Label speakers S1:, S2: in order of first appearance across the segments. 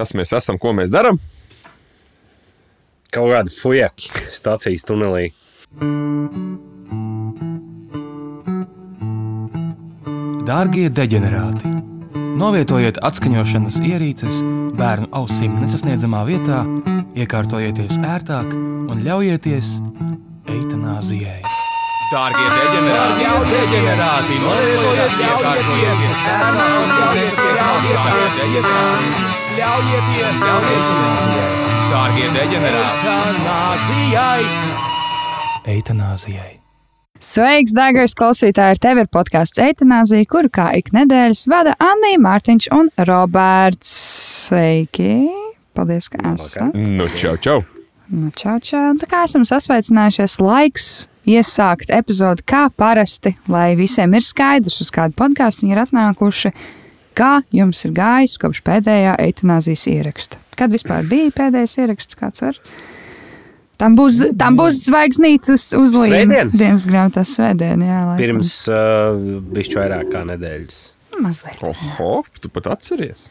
S1: kas mēs esam, ko mēs darām.
S2: Kaut kāda fujaki stācijas tunelī.
S3: Dārgie deģenerāti! Novietojiet atskaņošanas ierīces bērnu ausīm nesasniedzamā vietā, iekārtojieties ērtāk un ļaujieties eitanāzijai. Dārgie deģenerāti! Jau deģenerāti! Novietojiet iekārtojieties bērnu ausīm nesasniedzamā vietā, ļaujieties eitanāzijai! Dārgie deģenerāti! Eitanāzijai!
S4: Sveiks, dārgais klausītāj! Ar tevi ir podkāsts Eitanāzija, kuru kā ik nedēļas vada Anija, Mārtiņš un Roberts. Sveiki! Paldies, ka esat!
S1: Nu, čau, čau!
S4: Nu, čau, čau! Tā kā esam sasveicinājušies, laiks iesākt epizodi kā parasti, lai visiem ir skaidrs, uz kādu podkāstu viņi ir atnākuši. Kā jums ir gājis kopš pēdējā eitanāzijas ieraksta? Kad vispār bija pēdējais ieraksts, kāds var? Tam būs, tam būs zvaigznītes uzlīme.
S2: Svētdien?
S4: Dienas grāmatā svētdien, jā. Laikam.
S2: Pirms uh, bišķi vairāk kā nedēļas.
S4: Mazliet.
S1: Oho, tu pat atceries!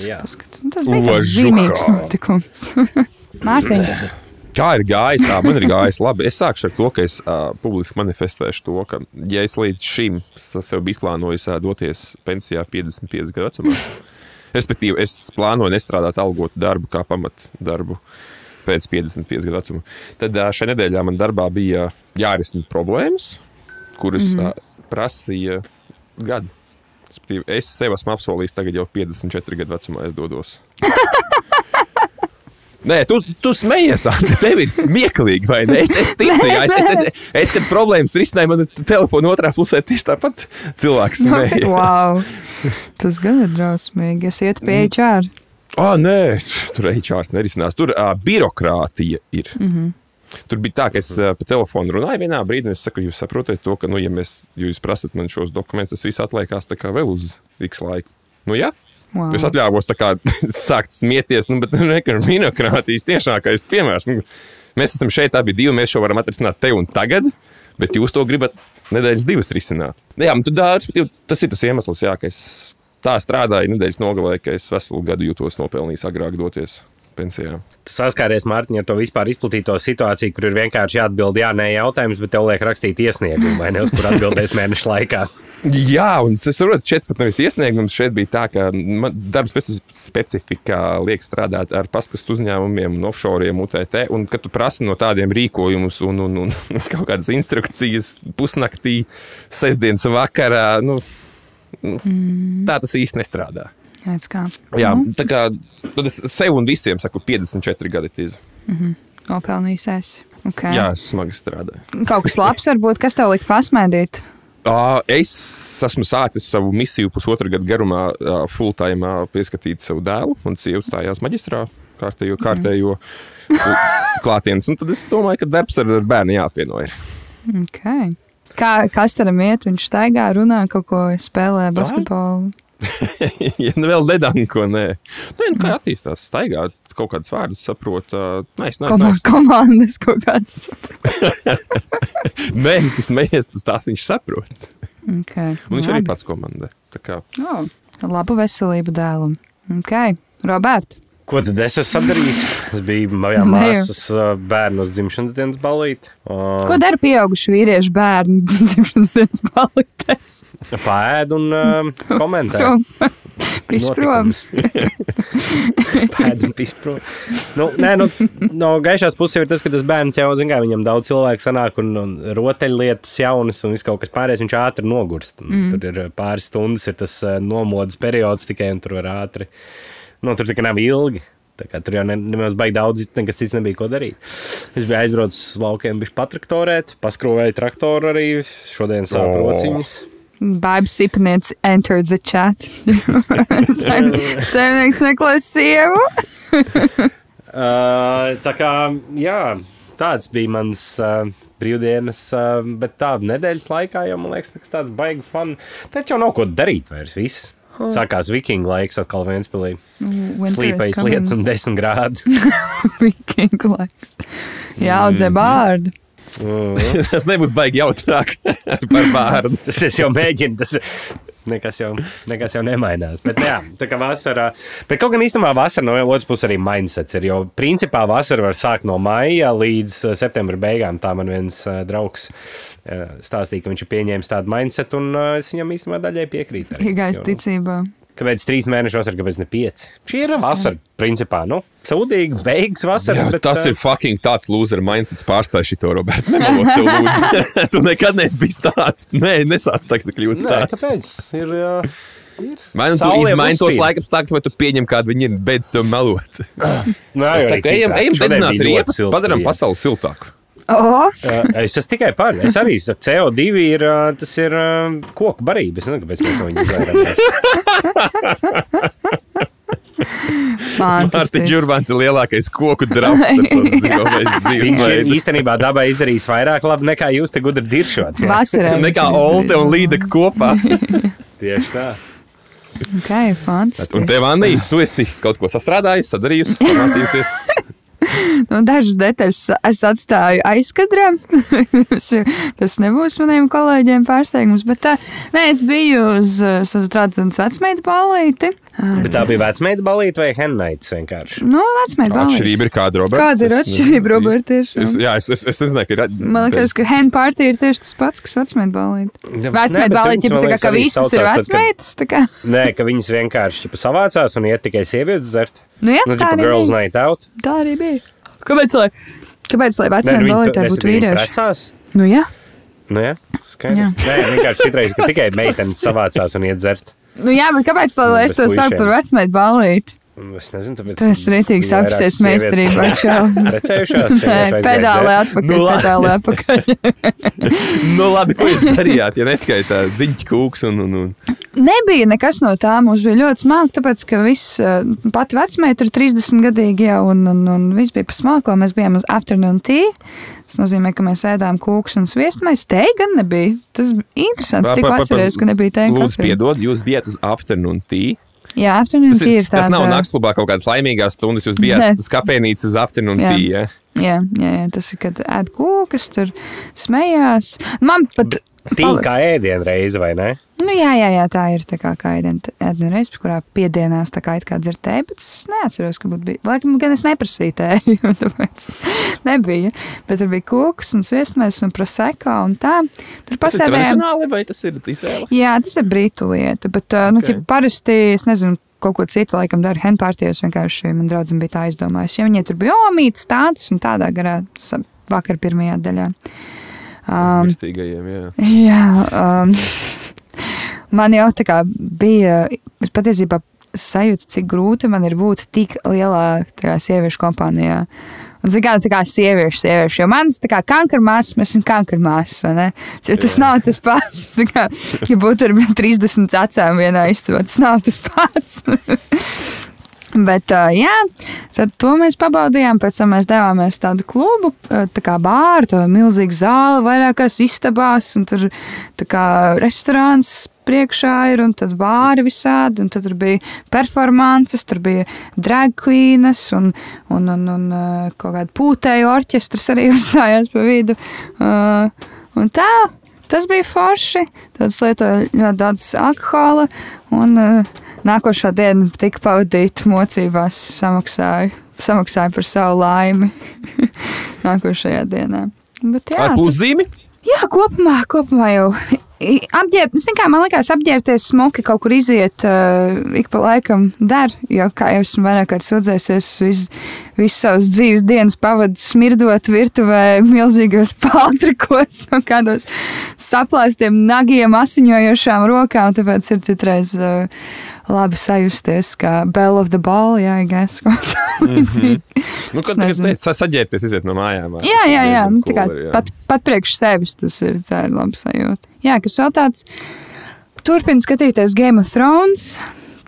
S2: Jā.
S4: Paskat, Tas bija tāds zīmīgs notikums. Mārtiņ,
S1: Kā ir gājis? Tā, man ir gājis labi. Es sākšu ar to, ka es uh, publiski manifestēšu to, ka, ja es līdz šim sev biju izplānojis uh, doties pensijā 55 gadu vecumā, respektīvi, es plānoju nestrādāt algotu darbu kā pamat darbu pēc 55 gadu vecuma, tad uh, šajā nedēļā man darbā bija jārisina problēmas, kuras mm -hmm. uh, prasīja gadu. Es sev esmu apsolījis, tagad jau 54 gadu vecumā es dodos. Nē, tu, tu smejies, Anta. Tev ir smieklīgi, vai ne? Es, es ticu, jā, es, es, es, es, es kad problēmas risināju, man telefona otrā pusē tieši tāpat cilvēks smējas.
S4: wow. tas gan ir drausmīgi. Es ietu pie HR.
S1: Ah, nē, tur HR nerisinās. Tur uh, birokrātija ir. Mm -hmm. Tur bija tā, ka es uh, pa telefonu runāju vienā brīdī, un es saku, jūs saprotat to, ka, nu, ja mēs, ja jūs prasat man šos dokumentus, tas viss atliekās tā kā vēl uz X laiku. Nu, jā,
S4: Wow.
S1: Es atļāvos kā sākt smieties, nu, bet minokrātijas tiešākais piemērs. Nu, mēs esam šeit, abi divi, mēs šo varam atrisināt te un tagad, bet jūs to gribat nedēļas divas risināt. Nu, Jā, tu dārts, tas ir tas iemesls, jā, ka es tā strādāju nedēļas nogalē, ka es veselu gadu jūtos nopelnījis agrāk doties pensijā.
S2: Saskāries, Mārtiņ, ar to vispār izplatīto situāciju, kur ir vienkārši jāatbild jā, nē, jautājums, bet tev liek rakstīt iesniegumu, vai ne, uz kur atbildēs mēnešu laikā.
S1: Jā, un es saprotu, šeit pat nevis iesniegums. Šeit bija tā, ka man darba speci specifikā liek strādāt ar paskastu uzņēmumiem un offshore UTT. Un, kad tu prasi no tādiem rīkojumus un, un, un kaut kādas instrukcijas pusnaktī, sestdienas vakarā, nu, nu, tā tas īsti nestrādā.
S4: Redz, kā.
S1: Jā,
S4: Nu,
S1: tā kā tad es sev un visiem saku, 54 gadi tīzi.
S4: Nopelnījis esi. Okay.
S1: Jā, es smagi strādāju.
S4: Kaut kas labs varbūt, kas tev lika pasmaidīt.
S1: Es esmu sācis savu misiju pusotru gadu garumā, full-time pieskatīt savu dēlu. Un sieva stājās maģistrā, kārtējo, kārtējo klātienes. Un tad es domāju, ka darbs ar bērnu jāapvieno. ir.
S4: Okay. Kā, kas tam iet? Viņš staigā, runā, kaut ko spēlē, basketbolu.
S1: ja nu vēl nedanko, nē. Nē, nu, kā attīstās, staigāt kaut kādus vārdus, saprot. Nē, es
S4: Koma,
S1: neesmu.
S4: komandas kaut kāds.
S1: Nē, tu smējies, tu tās viņš saprot.
S4: Okay.
S1: Un viņš arī pats komandē. Tā kā
S4: Oh, labu veselību dēlam. Okay. Robert,
S2: Ko tad es esmu sadarījis? Es biju mājā māsas uh, bērnu dzimšanas dienas balīti. Uh,
S4: ko dara pieauguši vīrieši bērni dzimšanas dienas balītēs?
S2: Pēdu un uh, komentē.
S4: Pisprom.
S2: Pēdu un pisprom. Nu, nē, nu, no gaišās puses ir tas, ka tas bērns jau, zin kā, viņam daudz cilvēku sanāk un, un rotaļlietas jaunas un viss kaut kas pārējais, viņš ātri nogurst. Mm. Tur ir uh, pāris stundas, ir tas uh, nomodas periods tikai un tur var ātri. Nu, tur tikai nav ilgi. Tur jau ne- nemaz baigi daudz, nekas cits nebija ko darīt. Es biju aizbraucis uz laukiem, bija patraktorēt, paskrovēju traktoru arī. Šodien sāp
S1: O.
S2: rociņas.
S4: Bābs Sipnieks entered the chat. Saimnieks meklē sievu.
S2: Uh, tā kā, jā, tāds bija mans uh, brīvdienas, uh, bet tā nedēļas laikā jau, man liekas, tas tāds baigi fun. Taču jau nav ko darīt vairs, viss. Sākās vikingu laiks atkal Vēnspilī. Slīpējas lietas un desmit grādi.
S4: Vikingu laiks. Jāaudzē bārdu.
S2: Mm.
S1: tas nebūs baigi jautrāk par bērnu.
S2: Tas es jau mēģinu. Tas, nekas jau, nekas jau nemainās. Bet, jā, tā kā vasarā, bet kaut gan īstenībā vasarā no otras puses arī mindsets ir. Jo principā vasara var sākt no maija līdz uh, septembra beigām. Tā man viens uh, draugs uh, stāstīja, ka viņš ir pieņēmis tādu mindset, un es viņam īstenībā daļai piekrītu. Jo, nu,
S4: ticībā.
S2: Kāpēc trīs mēneši vasarā, kāpēc ne pieci? Šī ir vasara, principā, nu, sūdīgi, beigas vasara.
S1: Jā,
S2: bet,
S1: tas
S2: uh,
S1: ir fucking tāds loser mindsets pārstāj šito, Roberts. Nemelo sev lūdzu. tu nekad neesi bijis tāds. Nē, nesāc tagad kļūt
S2: Nē,
S1: tāds.
S2: kāpēc? Ir, uh, ir
S1: Vai nu tu
S2: jau
S1: izmaini tos
S2: uzspīd.
S1: laikapstākļus, vai tu pieņem kādu viņi ir, beidz sev melot.
S2: Nē,
S1: Es saku, ejam, ejam dedzināt riepas, padarām
S2: pasauli
S1: siltāku.
S4: O,
S2: Es esmu tikai par. Es arī saku, CO2 ir, uh, tas ir uh, koku barība. Es nezinu, kāpēc mēs no viņa izvairāmies.
S1: Mārtiņš
S4: fantastiski.
S1: Urbāns ir lielākais koku draugs.
S2: Viņš ir īstenībā dabai izdarījis vairāk labi nekā jūs te gudri diršot.
S4: Vasarā.
S1: Nekā Olte un. Līdeka kopā.
S2: Tieši tā.
S4: Ok, fantastiski.
S1: Un tev, Anī, tu esi kaut ko sastrādājusi, sadarījusi, samācījusies.
S4: Nu, dažas detaļas es atstāju aizkadrā. Tas nebūs maniem kolēģiem pārsteigums. Bet tā, nē, es biju uz savas draudzes vecmeitu ballīti.
S2: Bet tā bija vecmeita balīta vai hennaits vienkārši?
S4: Nu, vecmeitu ballīti.
S1: Atšķirība ir kāda, Roberts?
S4: Kāda ir atšķirība,
S1: nezinu.
S4: Robert? Tiešām?
S1: Es, jā, es, es, es nezināju, ka ir.
S4: Man liekas, ka hen partija ir tieši tas pats, kas
S2: bet
S4: ballīti
S2: viņas,
S4: ir
S2: man
S4: tā kā, ka visas ir vecmeitas. tā kā.
S2: Nē, ka viņas vienkārši savācās un iet tikai sievietes dzert.
S4: Nu, jā,
S2: Nu,
S4: tā arī
S2: girls
S4: bija.
S2: night out.
S4: Tā arī bija. Kāpēc, lai, kāpēc, lai
S2: nu,
S4: ballītē
S2: tu-
S4: būtu vīrieši?
S2: Precās?
S4: Nu, jā.
S2: Nu, jā, skaidrs. Nē, vienkārši šitreiz, ka tikai meitenes savācās un iet dzert.
S4: Nu, jā, bet kāpēc, lai, lai es to
S2: puišiem.
S4: par vecmeitu ballīti?
S2: Es nezinu, tāpēc.
S4: Tu esi rītīgs apsies meistarībā, čau.
S2: Precējušās.
S4: Nē, pedāli atpakaļ,
S1: Nu, labi.
S4: pedāli atpakaļ.
S1: Nu, labi, ko jūs darījāt, ja neskaitāt diņķu kūks un, un, un
S4: Nebija nekas no tā. Mums bija ļoti smalki, tāpēc, ka viss eh, pati vecmeita ir 30 gadīgi jau, un, un, un viss bija pa smalko. Mēs bijām uz afternoon tea. Tas nozīmē, ka mēs ēdām kūkus un sviestu. Mēs te gan nebija. Tas bija interesants. Tikko atceries, ka nebija te
S1: Lūdzu, piedod, jūs bijat uz afternoon tea.
S4: Jā, afternoon tea
S1: ir,
S4: tāda.
S1: tas nav naktsklubā kaut kādas laimīgās stundas. Jūs
S4: Nē.
S1: bijāt uz kafejnīcas uz afternoon
S4: Jā.
S1: tea. Ja?
S4: Jā, jā, jā, tas ir, kad ēd kūkas, tur smējās. Man pat.
S2: Tīk kā ēdienu reize, vai ne?
S4: Nu, jā, jā, jā, tā ir tā kā ēdienu reize, kurā piedienās tā kā it kā dzert tēju, bet es neatceros, ka būtu bijis. Laikam, gan es neprasīju tēju, tāpēc nebija. Bet tur bija koks un sviestmēs un proseko un tā. Tur
S1: Tas ir
S4: pasēdējām.
S1: tradicionāli vai tas ir izvēle?
S4: Jā, tas ir brītu lieta, bet, nu,
S1: Ok.
S4: okay. parasti, es nezinu, kaut ko citu, laikam, dara henpārtījos, vienkārši man draudzene bija tā aizdomājusi. Ja viņai tur bija omītas tādas un tādā garā vakar pirmajā daļā. Um,
S1: Mirstīgajiem, jā.
S4: Jā, um, man jau tā kā bija, es patiesībā sajūtu, cik grūti man ir būt tik lielā kā, sieviešu kompānijā. Un, zin, kā, tā kā sieviešu, sieviešu, jo manas kā kankarmāsas, mēs esam kankarmāsas, vai ne? Jo tas
S1: Jā.
S4: nav tas pats, kā, ja būtu ar 30 acēm vienā istabā, tas nav tas pats. Bet, jā, tad to mēs pabaudījām. Pēc tam mēs devāmies uz tādu klubu, tā kā bāru, tādu milzīgu zāli, vairākās istabās, un tur kā restorāns priekšā ir, un tad bāri visādi, un tad tur bija performances, tur bija drag queenas, un, un, un, un kaut kāda pūtēju orķestras arī uzstājās pa vidu. Uh, un tā, tas bija forši. Tad es lietoju ļoti daudz alkohola, un uh, nākošā diena tika pavadīta mocībās, samaksāju, samaksāju par savu laimi nākošajā dienā. Bet, jā,
S1: Ar pluszīmi?
S4: Jā, kopumā, kopumā jau. Apģērb, zin kā, man liekas, apģērbties smuki kaut kur iziet uh, ik pa laikam der, jo, kā jau esmu vairāk kārt sūdzējusies, visu vis savas dzīves dienas pavadu smirdot virtuvē milzīgos paltrikos un kādos saplāstiem nagiem asiņojošām rokām, tāpēc ir citreiz uh, labi sajusties kā bell of the ball, jā, gais, kaut kā līdzīgi.
S1: Nu, kad
S4: Es
S1: jūs
S4: nezinu.
S1: teicat, saģērbties, iziet no mājām.
S4: Jā, jā, jā. Nu, tā kā
S1: cool jā.
S4: pat, pat priekš sevis tas ir, tā ir laba sajūta. Jā, kas vēl tāds, turpina skatīties Game of Thrones.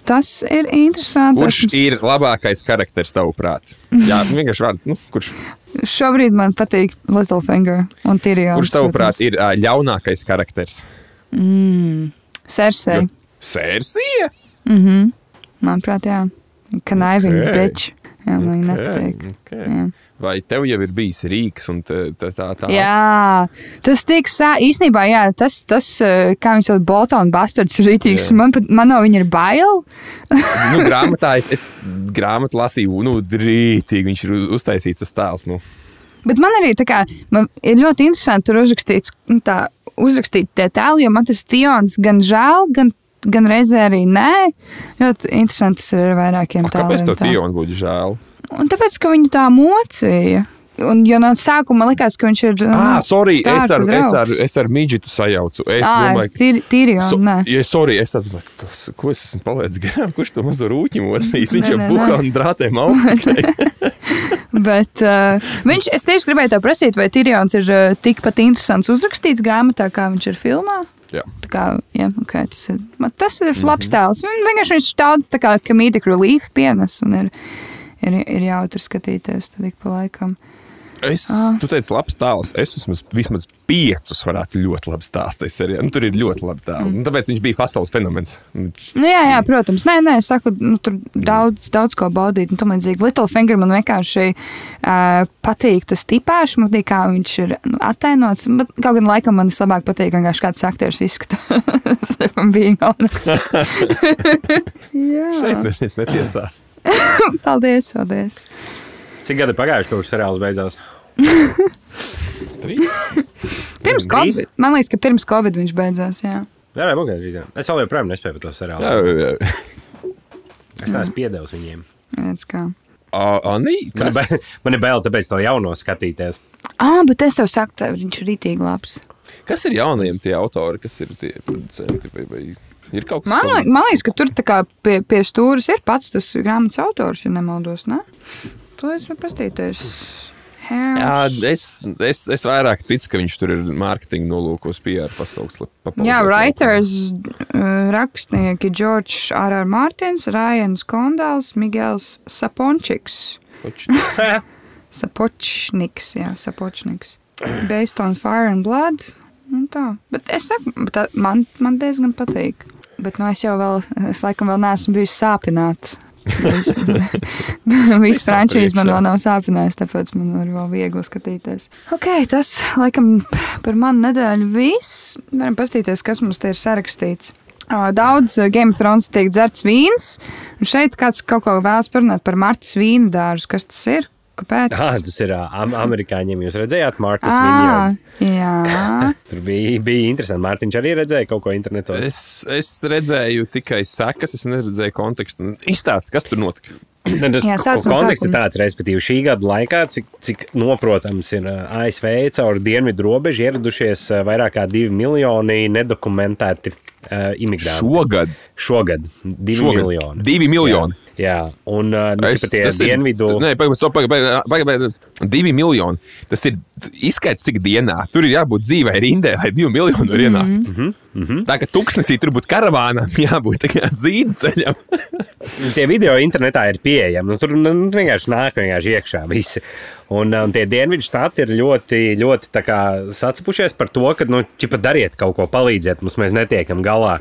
S4: Tas ir interesanti.
S1: Kurš
S4: Esmu-
S1: ir labākais karakteris tavuprāt? Jā, vienkārši vārds. Nu, kurš,
S4: Šobrīd man patīk Littlefinger un Tyrion.
S1: kurš tavuprāt ir ā, ļaunākais karakteris?
S4: Mm, Cersei.
S1: Sērsija?
S4: Mhm. Manuprāt, jā. Conniving
S1: Ok.
S4: okay. bitch. Jā, man viņa nepatīk.
S1: Okay.
S4: Jā.
S1: Vai tev jau ir bijis rīks un tā, tā, tā.
S4: Jā, tas tiek sā, īstenībā, jā, tas, tas eh, kā viņš sauc, Boltona bastards, ir rītīgs. Man, pat- man no viņa ir bail.
S1: Nu, grāmatā es, es grāmatu lasīju, nu, rītīgi viņš ir uz- uztaisīts tas tēls. Nu.
S4: Bet man arī tā kā, man ir ļoti interesanti tur uzrakstīts, nu, tā, uzrakstīt tie tēli, jo man tas tions gan žēl, gan, gan reizē arī nē. Ļoti interesanti tas ir ar vairākiem
S1: A, kāpēc tev
S4: tā.
S1: Tiona būtu žēl?
S4: Un tāpēc, ka viņu tā mocīja. Un, jo no sākuma likās, ka viņš ir.
S1: Ah, sorry, es ar, es ar,
S4: draugs.
S1: es ar Midžitu sajaucu. Es
S4: Ā,
S1: domāju, ka.
S4: Tīri jau,
S1: So, ja, sorry, es domāju, kas, ko es esmu palaidis garām. Kurš to mazo rūķi mocīs? Viņš jau
S4: nē.
S1: un drātēm augstu.
S4: Bet uh, viņš, es tieši gribēju te prasīt, vai Tīrijons ir uh, tikpat interesants uzrakstīts grāmatā, kā viņš ir filmā.
S1: Jā.
S4: Tā kā, jā, okay, tas ir, man, tas ir labs tēls. Mm, Vienkārši viņš daudz tā kā comedic relief pienes un ir, ir, ir jautri skatīties tad ik pa laikam.
S1: Es,
S4: Ah.
S1: tu teici, labs tēls. Es vismaz, vismaz piecus varētu ļoti labi stāstīt. Nu, tur ir ļoti labi tēli. Mm. Tāpēc viņš bija pasaules fenomens. Viņš-
S4: Nu, jā, jā, protams. Nē, nē, es saku, nu, tur daudz, daudz ko baudīt. Tam līdzīgi Littlefinger man vienkārši uh, patīk tas tipāšs, man patīk, kā viņš ir nu, attēlots. Bet kaut gan laikam man vislabāk patīk, vienkārši kāds aktieris izskatās. Man bija honest. jā,
S1: Šeit neviens netiesā.
S4: paldies, paldies.
S2: Cik gadi pagājuši, kopš seriāls beidzās?
S4: Pirms? Covid. Man liekas, ka pirms Covid viņš beidzās. Jā.
S2: Jā, jā, būs arī. Es vēl joprojām nespēju par to seriālu.
S1: Jā, jā.
S2: Es neesmu piedevis viņiem.
S4: Redz, kā.
S1: A- Anī,
S2: Man ir,
S1: kas?
S2: bail, man ir bail tāpēc to jauno skatīties.
S4: Ah, bet es tev saku, tev viņš ir rītīgi labs.
S1: kas ir jaunajiem tie autori, kas ir tie producenti? Vai, vai ir kaut kas
S4: Man,
S1: tāds?
S4: li- man liekas, ka tur tā kā pie, pie stūres ir pats tas grāmatas autors, ja nemaldos. Ne? To es varu pastīties.
S1: Jā, es, es, es vairāk ticu, ka viņš tur ir mārketinga nolūkos, PR pasaules.
S4: Jā, writers, uh, rakstnieki Džordžs R. R. Mārtiņš, Rājans Kondāls, Migels Sapončiks. Sapočniks, jā, Sapočniks. Based on Fire and Blood. Un tā. Bet es saku, bet tā, man, man diezgan patīk. Bet nu, es jau vēl, es laikam vēl neesmu bijis sāpināts. Viss frančīze man vēl nav sāpinājis, tāpēc man ir vēl viegli skatīties. Ok, tas laikam par manu nedēļu viss. Varam paskatīties, kas mums te ir sarakstīts. Daudz Game of Thrones tiek dzerts vīns, un šeit kāds kaut ko vēlas parunāt par Martas vīnu dārzu. Kas tas ir? Kāpēc?
S2: Ah, tas ir am amerikāņiem. Jūs redzējāt, Mārtiņš
S4: Ah, jā.
S2: Tur bija, bija interesanti. Mārtiņš arī redzēja kaut ko internetā.
S1: Es, es redzēju tikai sekas, es neredzēju kontekstu. Izstāsti, kas tur notika.
S2: Ne, tas
S4: Jā,
S2: konteksts ir
S4: sākuma.
S2: tāds, respektīvi, šī gada laikā, cik, cik noprotams ir ASV caur dienvidu robežu ieradušies vairāk kā divi miljoni nedokumentēti uh, imigranti.
S1: Šogad.
S2: Šogad divi
S1: Šogad.
S2: miljoni.
S1: Divi miljoni.
S2: Jā, jā. un uh, nu,
S1: Es-
S2: tie
S1: ir-
S2: dienvidu.
S1: Nē, pagaidi. Divi miljoni. Tas ir izskaidrs, cik dienā. Tur ir jābūt dzīvē rindē, lai divi miljoni var ienākt. Mm -hmm. Tā kā tūkstnesī tur būtu karavānam, jābūt tikai zīdu ceļam.
S2: Tie video internetā ir pieejami. Nu, tur nu, vienkārši nāk vienkārši iekšā visi. Un, un tie dienvidu štati ir ļoti, ļoti tā kā sacepušies par to, ka, nu, ķipa, dariet kaut ko, palīdziet mums, mēs netiekam galā.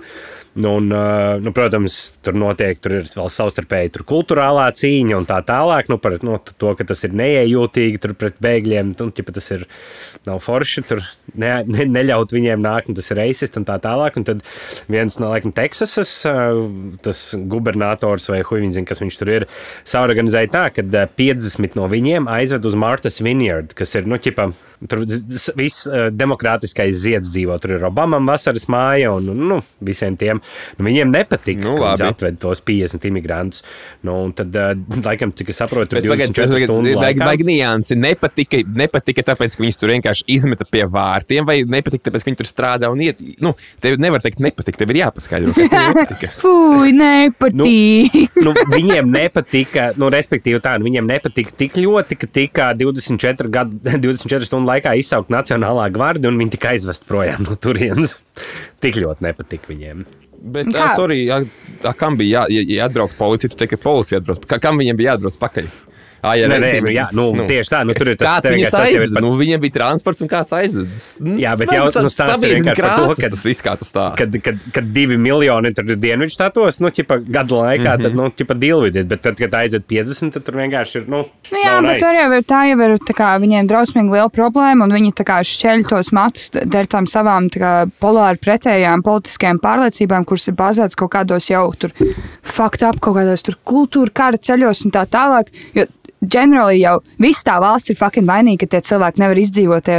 S2: Nu, un, nu, protams, tur notiek tur vēl savstarpēji tur kultūrālā cīņa un tā tālāk. Nu, par nu, to, ka tas ir neiejūtīgi pret bēgļiem. Nu, ķipa, tas ir nav forši. Tur ne, ne, neļaut viņiem nākt, un tas ir reisists un tā tālāk. Un tad viens no laikam, Teksasas gubernators vai huīņš, kas viņš tur ir, saorganizēja tā, ka uh, 50 no viņiem aizved uz Martas Vineyard, kas ir, nu, ķipa, tur viss uh, demokrātiskais zieds dzīvo. Tur ir Obamam vasaras māja un, nu, visiem tiem. Nu, viņiem nepatika,
S1: Nu,
S2: nu, ka viņi atved tos 50 imigrantus. Nu, un tad, uh, laikam, cik es saprotu, tur
S1: pagaidi,
S2: 24
S1: tas
S2: stundu
S1: niansi. Nepatika, nepatika tāpēc, ka viņus tur vienkārši izmeta pie vārtiem, vai nepatika tāpēc, ka viņi tur strādā un iet. Nu, tev nevar teikt, nepatika. Tev ir jāpaskaidro, kas nepatika.
S4: Fui, nepatīk.
S2: nu, viņiem nepatika, nu, respektīvi, tā, nu, viņiem nepatika tik ļoti, ka tika 24, gadu, 24 stundu laikā izsaukt Nacionālā gvardi un viņi tika aizvest projām no turienes. Tik ļoti nepatika viņiem.
S1: Bet,
S4: Kā?
S1: sorry, jā, tā, kam bija jā, jā, jāatbrauc policija, tu teici, ka policija atbrauc. Kā, kam viņiem bija jāatbrauc pakaļ? Ah, ja,
S2: Nē,
S1: ne,
S2: nē,
S1: tu-
S2: nu, jā, nu, tieši tā, nu, tur ir tas- tas jau ir
S1: aizved.
S2: pat-
S1: Nu, viņiem bija transports un kāds aizved.
S2: Jā, bet jau, nu, stāsts ir vienkārši par to, ka-
S1: tas viss kā tu stāsti.
S2: Kad, kad, kad divi miljoni tur ir dienvidu štatos, nu, ķipa, gadu laikā, mm -hmm. tad, nu, ķipa, dilvidiet, bet tad, kad aizved 50, tad tur vienkārši ir, nu,
S4: Nu, jā, bet tur jau ir tā, jau ir tā kā, viņiem drausmīgi liela problēma, un viņi tā kā šķeļ tos matus dēļ tām savām tā kā, polāri pretējām politiskajām pārliecībām, kuras ir bāzētas kaut kādos jau tur fakt up, kaut kādos tur kultūra kara ceļos un tā tālāk. Jo ģenerāli jau viss tā valsts ir fucking vainīga, ka tie cilvēki nevar izdzīvot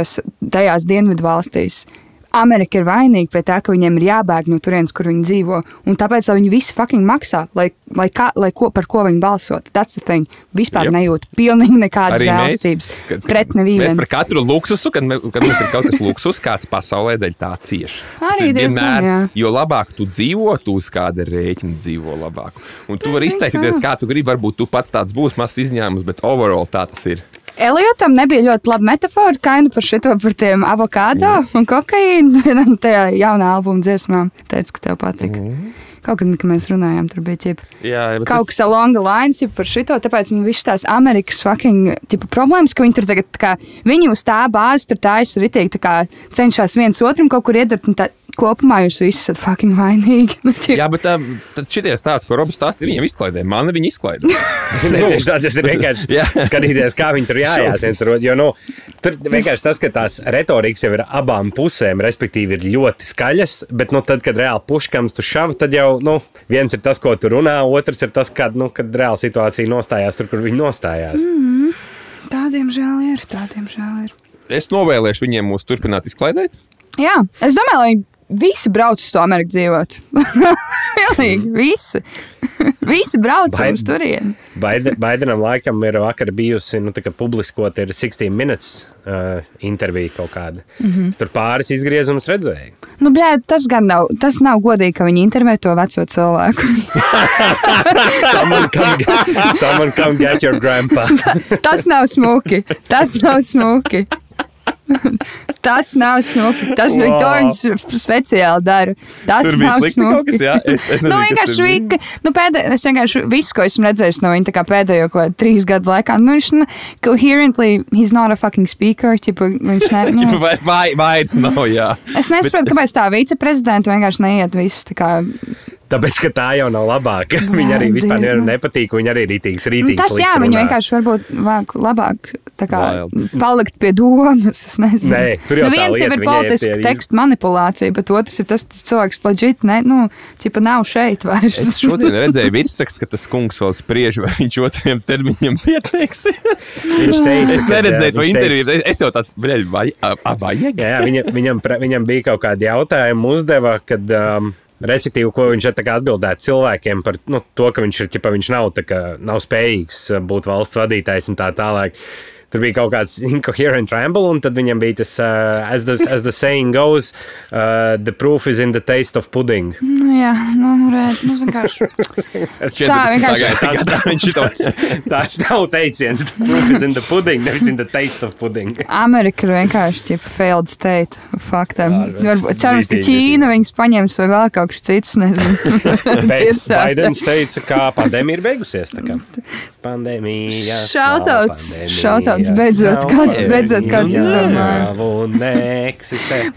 S4: tajās dienvidu valstīs. Amerika ir vainīga pie tā, ka viņiem ir jābēg no turienes, kur viņi dzīvo. Un tāpēc viņi visi fucking maksā, lai, lai, kā, lai ko, par ko viņi balsot. Tas ir tas. Vispār
S1: Jep.
S4: nejūt pilnīgi nekādas
S1: mēs, kad-
S4: pret
S1: Mēs
S4: nevienu.
S1: par katru luksusu, kad, me, kad mums ir kaut kas luksus, kāds pasaulē dēļ tā cieš. Tas
S4: Arī diezgan, jā.
S1: jo labāk tu dzīvo, tu uz kāda rēķina dzīvo labāk. Un tu vari izteikties, kā tu gribi. Varbūt tu pats tāds būs mazs izņēmums, bet overall tā tas ir.
S4: Eliotam nebija ļoti laba metāfora, nu par šito par tiem avokādo un kokaīnu. vienam Tajā jaunā albuma dziesmā teica, ka tev patīk.
S1: Mhm.
S4: Kaut kad, kad mēs runājām, tur bija ķipa.
S1: Jā, bet
S4: Kaut kas along the lines ir par šito, tāpēc man viss tās Amerikas fucking tipa, problēmas, ka viņi tur tagad, tā kā, viņi uz tā bāzes tur tā kā cenšas viens otram kaut kur iedurt, tā kopumā jūs visi esat fucking vainīgi. Nu,
S1: Jā, bet tā, tad šitie stāsti, ko Robs stāstīja, viņam izklaidē. Mani viņa izklaidē.
S2: Nē, tieši tā, tas ir vienkārši skatīties, kā viņi tur jājās viens ar otru. Jo, nu, tur vienkārši tas, ka tās retorikas jau ir abām pusēm, respektīvi, ir ļoti skaļas, bet, nu, tad, kad reāli puškams tu šav, tad jau, nu, viens ir tas, ko tu runā, otrs ir tas, kad, nu, kad reāli situācija nostājās tur, kur viņi nostājās.
S4: Mm. tādiem žēl ir, tādiem žēl ir.
S1: Es novēlēšu viņiem mūs turpināt izklaidēt.
S4: Jā, es domāju, lai visi brauc uz to Ameriku dzīvot. Pilnīgi visi. visi brauc
S2: Vai-
S4: uz turieni.
S2: Baide- Baidenam laikam ir vakar bijusi, nu, tā kā publiskot ir 16 minutes uh, intervija kaut kāda. Mm -hmm. Tur pāris izgriezumus redzēju.
S4: Nu, bļā, tas gan nav, tas nav godīgi, ka viņi intervē to veco cilvēku.
S2: Someone come, get, someone come get your grandpa.
S4: tas nav smuki. Tas nav smuki. Tas nav smuki. Tas
S2: Wow.
S4: viņš speciāli dara. Tas
S1: Tur
S4: nav smuki.
S1: kas, jā? Es- es nezinu,
S4: nu, vienkārši vika, nu, pēdē, es vienkārši visu, ko esmu redzējis no viņa pēdējo ko, trīs gadu laikā, nu, viņš nu, coherently, he's not a fucking speaker. Ķipa, viņš ne, nu,
S1: vairs vai- vairs nav, jā.
S4: es nesaprotu, kāpēc tā viceprezidenta vienkārši neiet viss tā kā
S2: Tāpēc, ka tā jau nav labāka. Viņa arī vispār
S4: Dieva.
S2: nevar nepatīk. Viņa arī rītīgs,
S4: Nu,
S2: rītīgs.
S4: tas jā, viņu vienkārši varbūt vajag labāk kā, palikt pie domas. Es nezinu.
S2: Nē, tur jau
S4: nu,
S2: tā
S4: viens
S2: lieta,
S4: jau ir
S2: ir
S4: politiska
S2: iz-
S4: teksta manipulācija, bet otrs ir tas cilvēks, leģit, ne, nu, cipa nav šeit vairs.
S1: Es šodien redzēju virsrakstu, ka tas kungs vēl spriež, vai viņš otriem termiņam pieteiksies.
S2: Viņš teica,
S1: Es neredzēju to interviju.
S2: teica-
S1: Es jau tāds, bļaļ, vai, a, a, vajag?
S2: Jā, jā viņa, viņam, pre- viņam bija kaut kādi jautājumi, uzdeva, kad, um, respektīvi, ko viņš atbildētu cilvēkiem par nu, to, ka viņš, ir, ķipa, viņš nav, kā, nav spējīgs būt valsts vadītājs un tā tālāk. Tur bija kaut kāds incoherent ramble, un tad viņam bija tas, uh, as, the, as the saying goes, uh, the proof is in the taste of pudding.
S4: Nu, jā, nu, redz, nu, vienkārši. Tā vienkārši-
S1: vienkārši. Tā viņš šito.
S2: Tas nav teiciens, the proof is in the pudding, nevis in the taste of pudding.
S4: Amerika ir vienkārši ķipa failed state. Faktam. Varbūt cerams, ka Ķīna viņus paņems vai vēl kaut kas cits, nezinu.
S2: Bet. Baidens teica, ka pandēmija ir beigusies. tā kā. Pandēmija.
S4: Shoutouts, beidzot, kāds- beidzot kāds izdomāja.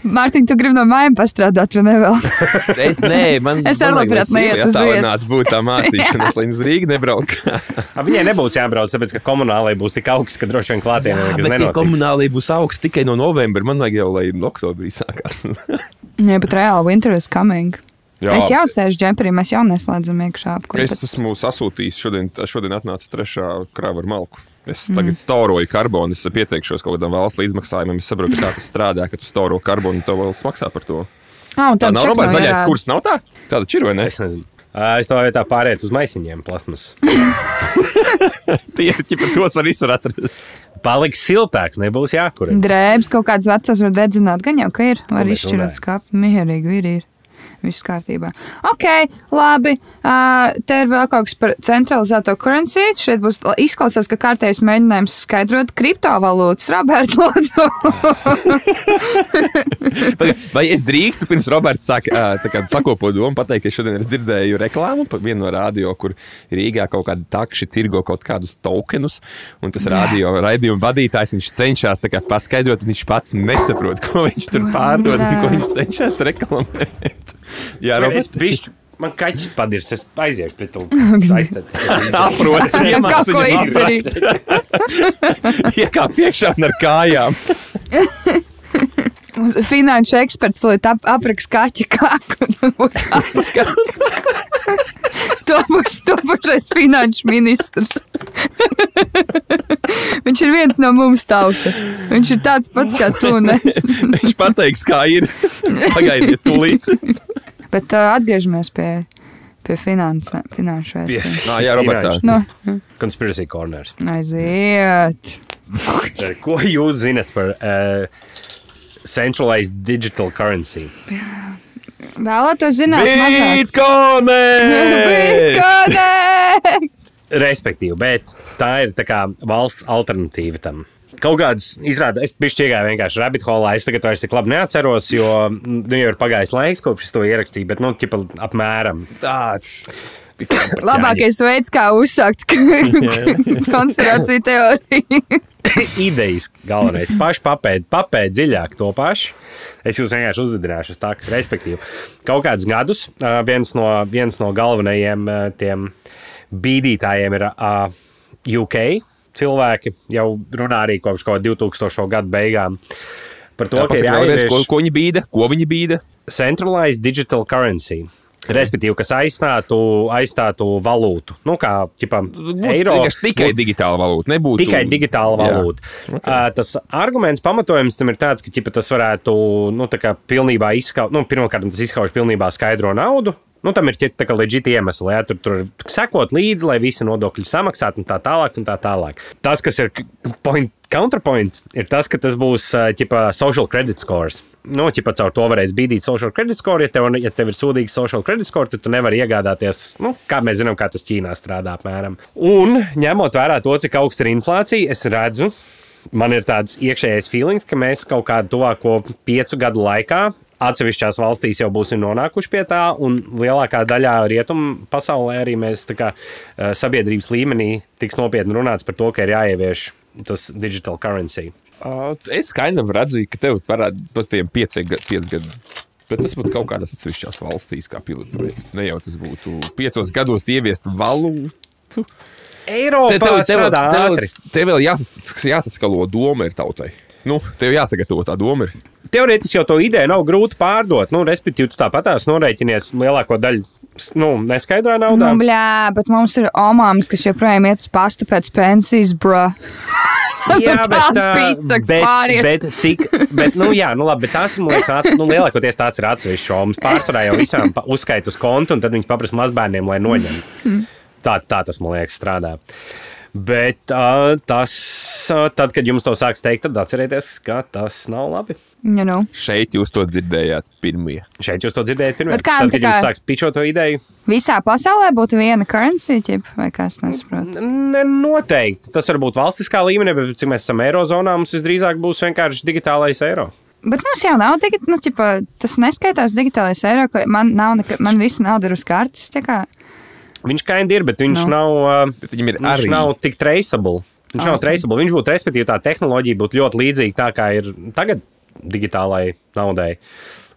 S4: Mārtiņ, tu gribi no mājām pastrādāt, vai ne vēl?
S1: Es nē, man
S4: Es arī labprāt neietu uz
S1: vietas. būtu tā mācīšanās, lai uz Rīgu nebrauk.
S2: A, Viņai nebūs jābrauc, tāpēc, ka komunālai būs tik augsts, ka droši vien klātienē nekas
S1: Bet tie
S2: nenotiks.
S1: komunālī būs augsts tikai no novembra. Man vajag jau, lai oktobrī sākās.
S4: Nē, bet reāli winter is coming.
S1: Jā,
S4: es jau sēžu džemperī, mēs jau neslēdzam iekšā. apkur,
S1: Es esmu sasūtījis, šodien, šodien atnāca trešā krāva ar malku. Es tagad stauroju karbonu, es pieteikšos kaut kādam valsts līdzmaksājumam. Es saprotu, kā tas strādā, ka tu stauro karbonu un tev vēl maksā par to.
S4: Ah, un
S1: Tā
S4: tad
S1: nav Roberts zaļais
S4: jārāda.
S1: kurs, nav tā? Tāda ir vai ne?
S2: Es nezinu. Es to vietā pārēju uz maisiņiem, plasmas.
S1: Tie ir ķipa, tos var atrast.
S2: Paliks siltāks, nebūs jākur.
S4: Drēbes kaut kādas vecas var dedzināt, gan jau, ka ir. Var izšķirot skāpi. Mierīgi ir. ir. Viss kārtībā. Ok, labi. Uh, te ir vēl kaut kas par centralizēto currency. Šeit būs izklausās, ka kārtējs mēģinājums skaidrot kriptovalūtas. Roberts, lūdzu.
S1: Vai es drīkstu pirms Roberts sāk kā sakopot domu pateikt, ka es šodien ir dzirdēju reklāmu par vienu no radio, kur Rīgā kaut kāda takši tirgo kaut kādus tokenus, un tas radio raidījuma vadītājs, viņš cenšas tā kā paskaidrot, un viņš pats nesaprot, ko viņš tur pārdod un ko viņš cenšas reklamēt. Jā,
S2: Es
S1: Roberts,
S2: bišķi, man kaķis padirs, es aiziešu pie tu. Aiztad.
S1: aprots,
S4: Kaut
S1: iemāc
S4: ko
S1: viņam
S4: izdarīt.
S1: iekāp piekšā un ar kājām.
S4: Mums Finanšu eksperts liet ap, apraks kaķa kāku un būs apakaļ. To būs, to būs šis finanšu ministrs. Viņš ir viens no mums tauta. Viņš ir tāds pats kā tu.
S1: Viņš pateiks, kā ir. Pagaidiet, tūlīt.
S4: Bet uh, atgriežamies pie, pie finanse, finanšu vēstures.
S1: Nā, jā, Robertā.
S4: No,
S2: Conspiracy corners.
S4: aiziet.
S2: Ko jūs zinat par uh, centralized digital currency?
S4: Vēlētos zināt, mazāk.
S1: Bitcoin!
S4: Bitcoin!
S2: Respektīvi, bet tā ir tā kā valsts alternatīva tam. Kaut kādas izrāda, es biju iegājis vienkārši rabbit holā. Es tagad vairs tik labi neatceros, jo nu, jau ir pagājis laiks, kopš es to ierakstīju, bet nu, ķipa, apmēram
S1: Tāds.
S4: Labākais veids, kā uzsākt konspirāciju teoriju.
S2: idejas galvenais. Paši papēdi, papēdi dziļāk to pašu. Es jūs vienkārši uzzināšu uz tādu, respektīvi, kaut kādus gadus viens no, viens no galvenajiem tiem bīdītājiem ir UK. Cilvēki jau runā arī kopš kaut kāda 2000. gada beigām par to,
S1: Jā,
S2: ka ir
S1: vēlreiz, ko,
S2: jāievieš
S1: ko viņi bīda? Ko viņi bīda?
S2: centralized digital currency. Respektīvi, kas aizstātu, aizstātu valūtu. Nu, kā ģipa, eiro.
S1: Tikai digitāla valūta. Nebūtu
S2: Tikai digitāla
S1: Jā.
S2: valūta. Okay. Tas arguments, pamatojums tam ir tāds, ka ķipa, tas varētu nu, tā kā pilnībā izskaust, nu, pirmkārt, tas izskauž pilnībā skaidro naudu. Nu, tam ir tā kā leģitīvi iemesli, ja tur, tur sekot līdzi, lai visi nodokļi samaksātu un tā tālāk. Un tā tālāk. Tas, kas ir point, counterpoint, ir tas, ka tas būs ķipa, social credit scores. Nu, ķipa, caur to varēs bīdīt social credit score. Ja tev, ja tev ir sūdīgs social credit score, tad tu nevari iegādāties, nu, kā mēs zinām, kā tas Ķīnā strādā apmēram. Un ņemot vērā to, cik augsta ir inflācija, es redzu, man ir tāds iekšējais feelings, ka mēs kaut kādu tuvāko piecu gadu laikā atsevišķās valstīs jau būsim nonākuši pie tā, un lielākā daļā rietumu pasaulē arī mēs kā eh, sabiedrības līmenī tiks nopietni runāts par to, ka ir jāievieš tas digital currency.
S1: Es skaidri redzu, ka tev varētu būt tiem pieci gadi. Piec gadi. Bet tas būtu kaut kādās atsevišķās valstīs, kā pilotprojekts. Ne jau tas būtu piecos gados ieviest valūtu.
S2: Eiropā
S1: Te, tev, tev, tev,
S2: ātri.
S1: tev vēl jāsas, jāsaskalo doma ir tautai. Nu, tev jāsagatavo tā doma. Ir.
S2: Teorētiski jau to ideju nav grūti pārdot. Nu, respektīvi, tu tāpatās norēķinies lielāko daļu nu, neskaidrā naudā.
S4: Nu, bļā, bet mums ir omāms, kas joprojām iet uz pastu pēc pensijas, bro.
S2: Jā,
S4: tāds
S2: ā,
S4: pīsaks
S2: bet,
S4: pāriet.
S2: bet cik, bet, nu, jā, nu, labi, bet tās man liekas, ats, nu, lielākoties tāds ir atsevišķs šoums. Pārsvarā jau visām uzskait uz kontu, un tad viņi paprasa mazbērniem, lai noņem. Tā, tā tas, man liekas, strādā. Bet uh, tas, uh, tad, kad jums to sāks teikt, tad atcerieties, ka tas nav labi.
S4: Ja, nu.
S1: Šeit jūs to dzirdējāt pirmie.
S2: Šeit jūs to dzirdējat pirmie.
S4: Kā,
S2: tad, kad
S4: kā-
S2: jums sāks pičot to ideju,
S4: Visā pasaulē būtu viena currency, ķip, vai kas nesaprot.
S2: Ne, noteikti. Tas var būt valstiskā līmenī, bet cik mēs esam Eirozonā, mums visdrīzāk būs vienkārši digitālais eiro.
S4: Bet mums jau nav digit, nu, ķipa, tas neskaitās digitālais eiro, ka man nav, neka, man visa nauda ir uz kartes. tā kā-
S2: Viņš kind ir, bet viņš
S4: Nu.
S2: nav, uh,
S1: Bet viņam ir
S2: viņš
S1: arī
S2: nav tik traceable. Viņš
S4: Ah,
S2: nav
S4: ok.
S2: traceable. Viņš būtu, respektīvi, tā tehnoloģija būtu ļoti līdzīga tā, kā ir tagad digitālai naudai.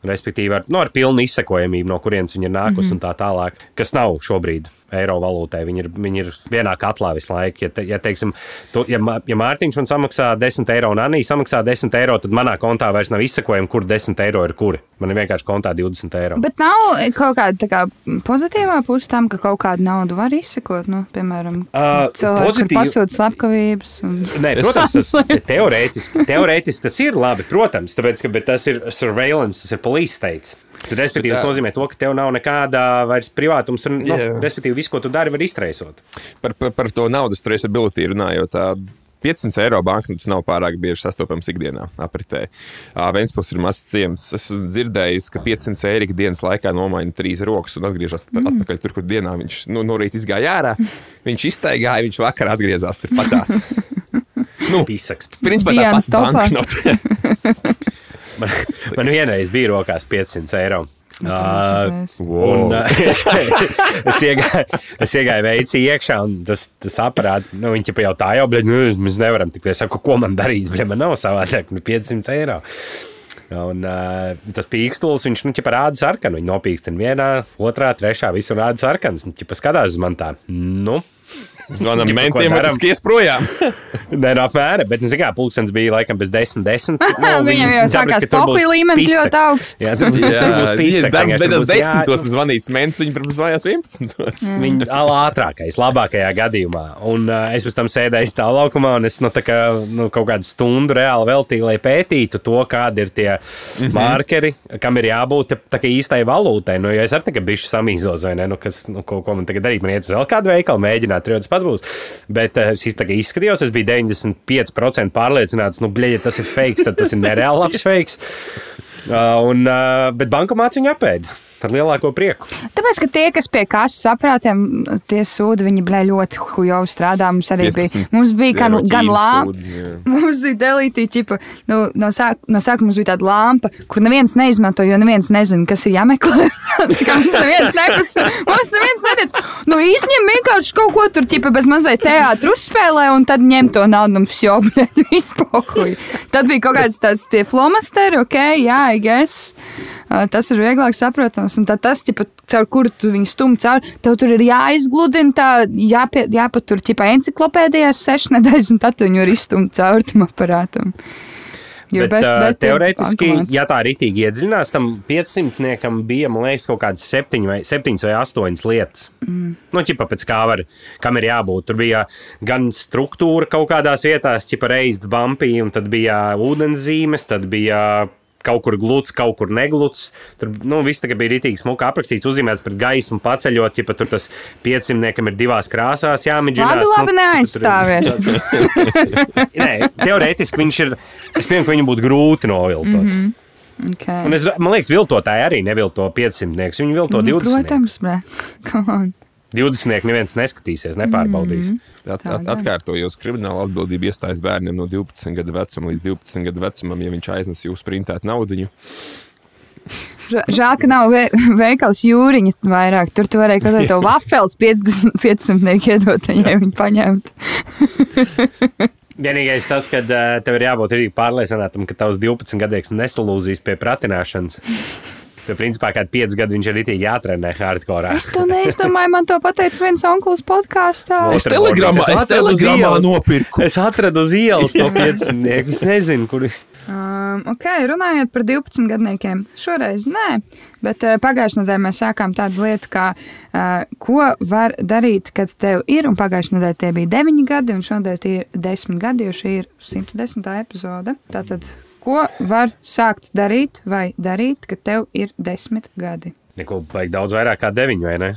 S2: Respektīvi, ar, nu, ar pilnu izsekojamību, no kurienes viņa ir nākusi mm -hmm. un tā tālāk, kas nav šobrīd eiro valūtai. Viņi ir, viņi ir vienā katlā visu laiku. Ja, te, ja, teiksim, tu, ja, ja Mārtiņš man samaksā 10 eiro un Anī samaksā 10 eiro, tad manā kontā vairs nav izsekojama, kur 10 eiro ir kuri. Man ir vienkārši kontā 20 eiro.
S4: Bet nav kaut kāda tā kā, pozitīvā puse tam, ka kaut kādu naudu var izsekot. Nu, piemēram,
S2: Ā,
S4: cilvēki, kur
S2: pozitīvi-
S4: pasūta slepkavības. Un...
S2: Nē, protams, tas teorētiski, teorētiski tas ir labi. Protams, tāpēc, ka, bet tas ir surveillance, tas ir police states. Tad, respektīvi, tas nozīmē to, ka tev nav nekāda vairs privātums. Un, nu,
S1: Jā.
S2: respektīvi, viss, ko tu dari, var iztraisot.
S1: par, par, par to naudas traceability runājot. Tā 500 eiro banknotes nav pārāk bieži sastopams ikdienā apritē. Ā, Ventspils ir mazs ciems. Esmu dzirdējis, ka 500 eiro ikdienas laikā nomaina trīs rokas un atgriežas mm. atpakaļ tur, kur dienā viņš nu, no rīta izgāja ārā. Viņš iztaigāja, viņš vakar atgriezās tur patās. Nu,
S2: Pīsaks.
S1: principā tā
S4: Dienas
S1: pati banknote.
S2: Man, man vienreiz bija rokās 500 eiro.
S4: Nu,
S2: Uh,
S1: Wow.
S2: Un, uh, es, es, iegāju, es iegāju veicī iekšā, un tas, tas aparāts, nu, ķipa jau tā jau, bļaļ, nu, mēs nevaram tik. Es saku, ko man darīt, bļaļ, man nav savādāk, nu, 500 eiro. Un uh, tas pīkstūlis, viņš, nu, rāda sarkanu. Viņi nopīkstina vienā, otrā, trešā, visur rāda sarkans. Nu, ķipa skatās uz man tā, nu.
S1: Zvanām mentiem, un skies projām.
S2: Nē, no apmēram, bet, nu, zin kā, pulkstenis bija laikam bez 10, 10.
S4: Viņam jau sākās pohuļu līmenis ļoti augsts.
S2: Jā, tur, būs pīsaks.
S1: darbs beidzās
S2: būs jā-
S1: desmitos, un zvanīts mēnesis, viņi pirms zvājās 11.
S2: Viņa ir ātrākais, labākajā gadījumā. Un uh, es pēc tam sēdēju stāvlaukumā, un es nu, tā kā, nu, kaut kādu stundu reāli veltīju, lai pētītu to, kādi ir tie mm. -hmm. markeri, kam ir jābūt tā, tā kā īstai valūtai. Nu, jo es arī tagad biju samīzos, vai ne? Nu, kas, nu, ko, ko man tagad darīt? Man iet uz vēl kādu veikalu, mēģināt, tur jau pats būs. Bet es tā kā izskatījos, es biju 95% pārliecināts, nu, bļeģi, tas ir fake, tad tas ir nereāli labs fake. Uh, un, uh, bet bankomāts viņu apēda ar lielāko prieku.
S4: Tāpēc, ka tie, kas pie kases saprātiem, tie sūdi, viņi blē ļoti hujo strādā. Mums arī bija, mums bija gan, gan
S1: lāmpa,
S4: mums bija delītī, ķipa, nu, no, sāk, no sākuma mums bija tāda lāmpa, kur neviens neizmanto, jo neviens nezina, kas ir jāmeklē. mums neviens nepas, mums neviens neteica, nu izņem vienkārši kaut ko tur, ķipa, bez mazai teātru uzspēlē un tad ņem to naudu un jau blē, izpokuj. Tad bija kaut kāds tās tie flomasteri, ok, jā, yeah, I guess. Tas ir vieglāk saprotams, un tas, ķipa, caur kuru tu viņu stumj cauri, tev tur ir jāizgludina, tā jāpie, jāpatur ķipa enciklopēdijās sešas nedēļas, un tad tu viņu var izstumt cauri tam aparātam. Your
S2: Bet, uh,
S4: bet ir
S2: teorētiski, ja tā rītīgi iedziļinās, tam 500 bija, man liekas, kaut kādas 7 vai, 7 vai 8 lietas. Mm. Nu, ķipa pēc kā var, kam ir jābūt. Tur bija gan struktūra kaut kādās vietās, ķipa reized bumpī, un tad bija ūdenszīmes, tad bija kaut kur gluds, kaut kur negluds. Tur nu, viss bija rītīgi smuka aprakstīts, uzzīmēts pret gaismu, paceļot, ja tur tas piecimniekam ir divās krāsās jāmidžinās.
S4: Labi, labi,
S2: nu,
S4: neaizstāvies.
S2: Nē, teorētiski viņš ir. Es pieņemu, ka viņu būtu grūti noviltot. Mm -hmm.
S4: Okay.
S2: Un es, man liekas, viltotāji arī nevilto 500. Viņi vilto
S4: Nu,
S2: 20.
S4: Protams, bre. Come on.
S2: 20. neviens neskatīsies, nepārbaudīs. Mm -hmm.
S1: At, at, atkārtojos, krimināla atbildība iestājas bērniem no 12 gadu vecuma līdz 12 gadu vecumam, ja viņš aiznes jūsu printētu naudu.
S4: Žēl, ka nav ve veikals jūriņa vairāk. Tur tu varēja kaut kādu vafels 50, 500 iedot, ja viņi paņemtu.
S2: Vienīgais tas, ka uh, tev ir jābūt arī pārliecinātam, ka tavs 12 gadīgs nesalūzīs pie pratināšanas. Jo, principā, kādi 5 gadi viņš ir arī jātrenē hardcore.
S4: Es to neizdomāju, man to pateica viens onkls podkāstā.
S2: Es telegramā- es telegramā
S1: nopirku.
S2: Es atradu uz ielas to 500. Es nezinu, kur
S4: Um, ok, runājot par 12 gadniekiem, šoreiz nē, bet uh, pagājušajā nedēļā mēs sākām tādu lietu, kā uh, ko var darīt, kad tev ir, un pagājušajā nedēļā tie bija 9 gadi, un šodien tie ir 10 gadi, jo šī ir 110. epizode. Tātad, ko var sākt darīt vai darīt, kad tev ir 10 gadi?
S2: neko vajag daudz vairāk kā 9, vai ne?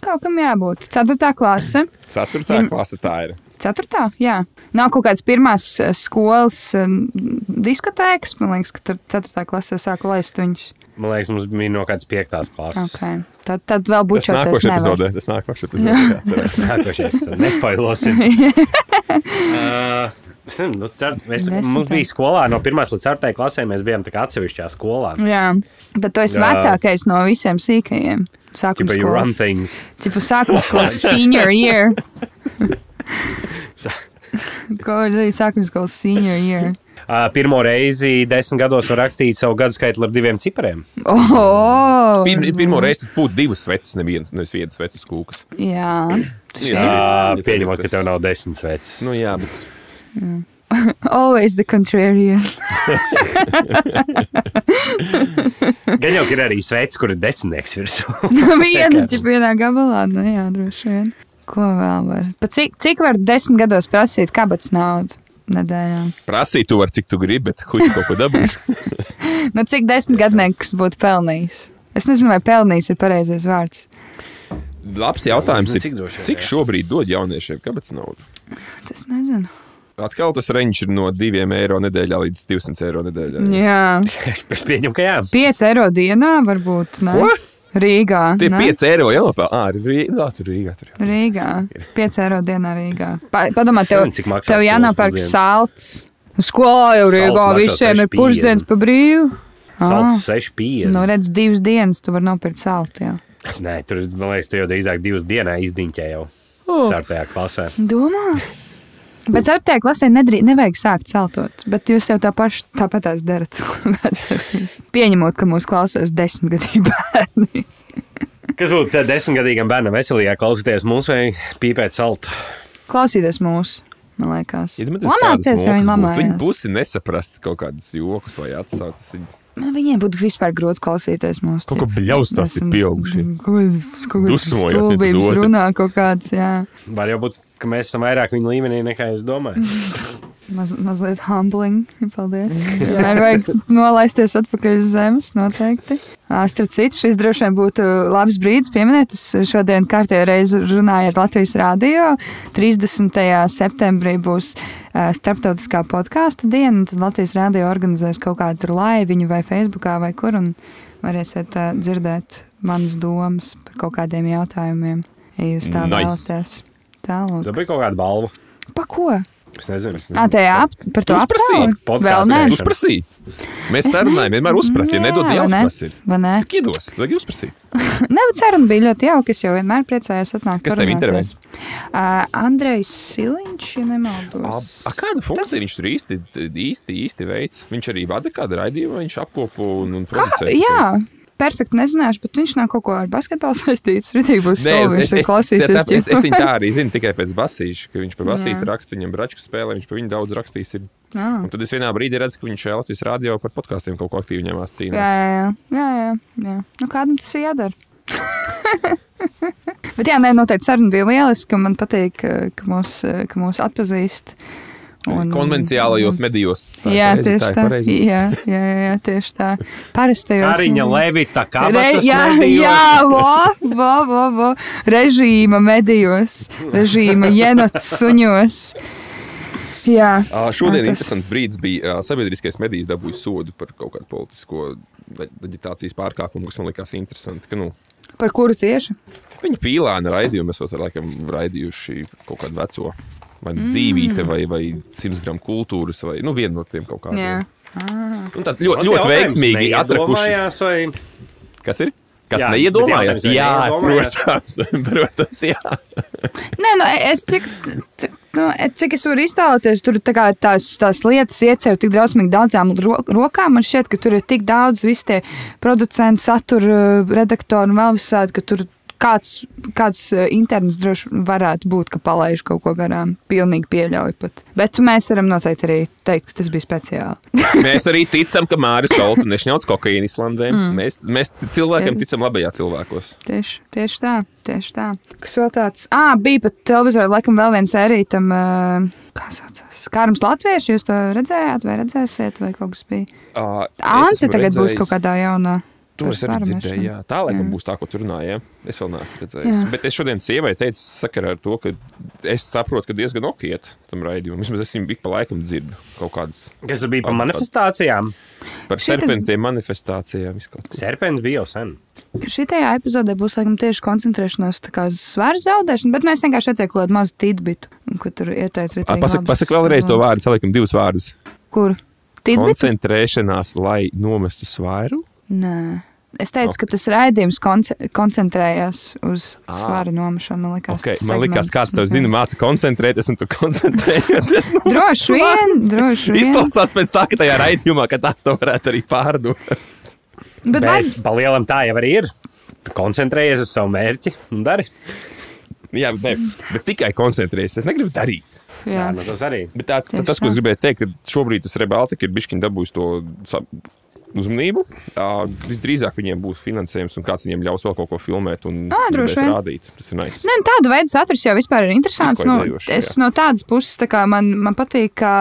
S4: Kaut kam jābūt. 4. klase.
S1: Ceturtā
S4: Vien-
S1: klase tā ir.
S4: Ceturtā, jā. Nav kaut kādas pirmās eh, skolas eh, diskotēkas. Man liekas, ka tur 4. klasē sāka laist viņus.
S2: Man liekas, mums bija no kādas 5. klases.
S4: Okay. Tad, tad vēl
S1: Tas
S4: būtu
S1: nākošais epizodē. Tas nākošais epizodē.
S2: Nākošais, nespailosim. uh, es nezinu, es ceru, mēs,
S4: Desmit
S2: mums bija skolā no 1 līdz 4 klasē, mēs bijām atsevišķā skolā.
S4: Jā, tad tu esi
S2: Jā.
S4: vecākais no visiem sīkajiem. Sākuma skolas.
S2: things.
S4: Tipa sākuma skolas senior year. Ko var darīt sākuma skolas senior year?
S2: Pirmo reizi desmit gados var rakstīt savu gadu skaitu ar diviem cipariem.
S4: Oh,
S1: Pir, pirmo reizi tu būtu divas sveces, nevis viens sveces kūkas.
S4: Jā,
S1: Jā.
S2: Uh, pieņemot, ka tev nav desmit sveces.
S1: Nu, jā, bet
S4: always the contrarian.
S2: Gan jau ir arī sveces, kur ir desmitnieks virsū.
S4: Viena cip vienā gabalā, nu jā, droši vien. Ko vēl var? Pa cik, cik var desmit gados prasīt kabats naudu nedēļā?
S1: prasīt, tu vari, cik tu gribi, bet huļ kaut ko dabūt.
S4: Nu, cik desmit gadnieks būtu pelnījis? Es nezinu, vai pelnījis ir pareizais vārds.
S1: Labs jautājums
S2: Nezinu,
S1: ir,
S2: cik vien,
S1: cik šobrīd dod jauniešiem kāpēc naudu?
S4: Tas nezinu.
S1: Atkal tas range ir no 2 eiro nedēļā līdz 200 eiro nedēļā.
S4: Jā,
S2: Es, es pieņemu, ka jā.
S4: 5 eiro dienā varbūt. Ne?
S1: Ko?
S4: Rīgā.
S1: Tie
S4: ne?
S1: 5 eiro jānopelnā. Ah, Rīgā, tur Rīgā. Tur. jā.
S4: Rīgā. 5 eiro dienā Rīgā. Pa, padomā, tev, tev jānopērk salds. Uz skolā jau Rīgā visiem ir
S2: 6,50.
S4: pusdienas pa brīvu.
S2: Salds 6,50.
S4: Nu, redz, divas dienas tu vari nopirkt saltu. Jā.
S2: Nē, tur, man liekas, tu jau drīzāk divas dienā izdiņķē jau. Ceturtajā klasē.
S4: Domā? Bet ceturtajā klasē nedrī, nevajag sākt celtot, bet jūs jau tā paši tāpat tās darat. Pieņemot, ka mūsu klausās desmitgadīgi bērni.
S2: Kas būtu desmitgadīgam bērnam veselīgāk klausīties mūsu vai pīpēt saltu?
S4: Klausīties mūsu, man liekas. Lamāties, ja viņi
S1: Viņi
S4: lamājas.
S1: pusi nesaprast kaut kādus jokus vai atsaucas. Viņi
S4: Man Viņiem būtu vispār grūti klausīties mūsu.
S1: Kaut ko bļaustās ir pieauguši. Dusmojas viens uz
S4: Stulbības runā kaut kāds, jā.
S2: Var jau būt, ka mēs esam vairāk viņa līmenī nekā jūs domājat.
S4: Maz, mazliet humbling. Paldies. Vienmēr vajag nolaisties atpakaļ uz zemes, noteikti. Ā, Starp citu, šis droši vien būtu labs brīdis pieminēt. Es šodien kārtējo reizi runāju ar Latvijas Rādio. 30. septembrī būs starptautiskā podkāstu diena. un Tad Latvijas Rādio organizēs kaut kādu tur laiviņu vai Facebookā vai kur. Un varēsiet dzirdēt manas domas par kaut kādiem jautājumiem, ja jūs tā
S1: Nice.
S4: vēlaties. Tālāk.
S2: Tā bija kaut kāda balva.
S4: Pa ko?
S2: Es nezinu. Es
S4: Ā, tajā ap, par to
S2: podkāstu
S4: Vēl nē.
S2: veidu.
S1: uzprasīji. Mēs
S4: Es
S1: sarunājam,
S4: ne-
S1: vienmēr uzprasīt. Nedod.
S4: Vai ne?
S1: Tik iedos, vajag uzprasīt.
S4: Nē, bet saruna bija ļoti jauka. Es jau vienmēr priecājos atnākt.
S1: Kas tev
S4: parunāties. Uh, Andrejs Siliņš, ja
S1: A,
S4: nemaldos.
S1: a, kādu funkciju
S4: Tas-
S1: viņš tur īsti, īsti, īsti veids? Viņš arī vada kādu raidījumu, viņš apkopo un, un
S4: Kā?
S1: producē.
S4: Jā. Perfekti nezināšu, bet viņš nav kaut ko ar basketbolu saistīts. Rītīgi būs stulbi,
S1: es,
S4: viņš
S1: es,
S4: klausīsies.
S1: tā, es, es
S4: ģipa.
S1: viņu tā arī zinu tikai pēc basīša, ka viņš par basīti
S4: Jā.
S1: raksta, viņam bračku spēlē, viņš par viņu daudz rakstījis. Ir.
S4: Jā.
S1: Un tad es vienā brīdī redzu, ka viņš šajā Latvijas radio par podkāstiem kaut ko aktīvi ņemās
S4: Jā,
S1: cīnās.
S4: jā, jā, jā, jā. Nu, kādam tas ir jādara? Bet jā, nē, noteikti saruna bija lieliska. Man patīk, ka, mūs, ka mūs atpazīst.
S1: Konvenciālajos medijos. Tā
S4: Jā,
S1: pareizi,
S4: tieši tā.
S1: pareizi.
S4: Jā, jā, jā, tieši tā. Parastajos.
S2: Kariņa Levita, kā
S4: Re, jā, jā, vo, vo, vo, vo. režīma medijos, režīma jenots suņos. Jā,
S1: Šodien
S4: tas-
S1: interesants brīdis bija sabiedriskais medijs dabūja sodu par kaut kādu politisko aģitācijas pārkāpumu, kas man likās interesanti. Ka, nu,
S4: par kuru tieši?
S1: Viņa pīlāna raidījumu esot ar laikam raidījuši kaut kādu veco. Vai nu dzīvīte, vai, vai 100 gramu kultūras, vai nu, vienu no tiem kaut kādiem. Nu, tāds ļoti, ļoti veiksmīgi atrakuši.
S2: Vai...
S1: Kas ir? Kāds
S2: Jā,
S1: neiedomājās? Jā,
S2: neiedomājās?
S1: protams, protams, jā.
S4: Nē, nu, es cik, cik, nu, e- cik es varu iztēloties, tur tā kā tās, tās lietas iecer tik drausmīgi daudzām ro rokām. Man šķiet, ka tur ir tik daudz visi tie producenti, satura redaktori un vēl visādi, ka tur kāds, kāds eh, internets droši varētu būt, ka palaiž kaut ko garām. Pilnīgi pieļauju pat. Bet mēs varam noteikti arī teikt, ka tas bija speciāli.
S1: Mēs arī ticam, ka Mārcis Kalniņš nešņauts kokaīnu Islandē. Mm. Mēs, mēs cilvēkiem
S4: Jā.
S1: ticam labajā cilvēkos.
S4: Tieši, tieši tā, tieši tā. Kas vēl tāds? Ah, bija pat televizorā, laikam, vēl viens sērija tam, uh, kā saucās, Kārums Latviešu. Jūs to redzējāt, vai redzēsiet, vai kaut kas bija?
S1: Uh,
S4: Anse tagad būs kaut kādā jaunā.
S1: To es arī dzirdēju. Jā. Tā laikam
S4: Jā.
S1: būs tā, ko tur runāja. Es vēl neesmu redzējis.
S4: Jā.
S1: Bet es šodien sievai teicu, sakarā ar to, ka es saprotu, ka diezgan ok iet tam raidījumam. Vismaz es viņu ik pa laikam dzirdu kaut kādas
S2: Kas tur bija par manifestācijām?
S1: par
S4: Šitas-
S1: serpentiem, manifestācijām.
S2: Serpents bija jau sen.
S4: Šitajā epizodē būs laikam tieši koncentrēšanās uz svaru zaudēšanu, bet nu, es vienkārši redzēju kaut kādu mazu tidbitu, ko tur ieteica
S1: Ā, Pasak, pasak vēlreiz to vārdu, saliekam divus vārdus.
S4: Kur? Tidbitu?
S1: Koncentrēšanās, lai nomestu svairu.
S4: Nē. Es teicu, okay. ka tas raidījums konce koncentrējās uz svaru nomešanu. Man liekas,
S1: Okay.
S4: tas
S1: Man liekas, kāds tev zina, māca koncentrēties, un tu koncentrējies. Nu,
S4: Droši vien, droši vien.
S1: Izklausās pēc tā, ka tajā raidījumā, ka tās to varētu arī pārdot.
S4: Bet vai
S2: Bet pa lielam tā jau arī ir. Tu koncentrējies uz savu mērķi un dari.
S1: Jā, bet, ne, bet tikai koncentrēties. Es negribu darīt.
S2: Jā,
S4: Jā.
S2: nu tas arī.
S1: Bet tā, tā, tas, ko es gribēju teikt, ka šobrīd tas Rebaltika ir bijis dabūjis to uzmanību. Ā, Visdrīzāk viņiem būs finansējums, un kāds viņiem ļaus vēl kaut ko filmēt un
S4: vien.
S1: rādīt. Tas ir nice.
S4: Ne, nu, tāda veida saturs jau vispār ir interesants. Nu,
S1: Izklaidējoši,
S4: es
S1: jā.
S4: no tādas puses tā kā man, man patīk, ka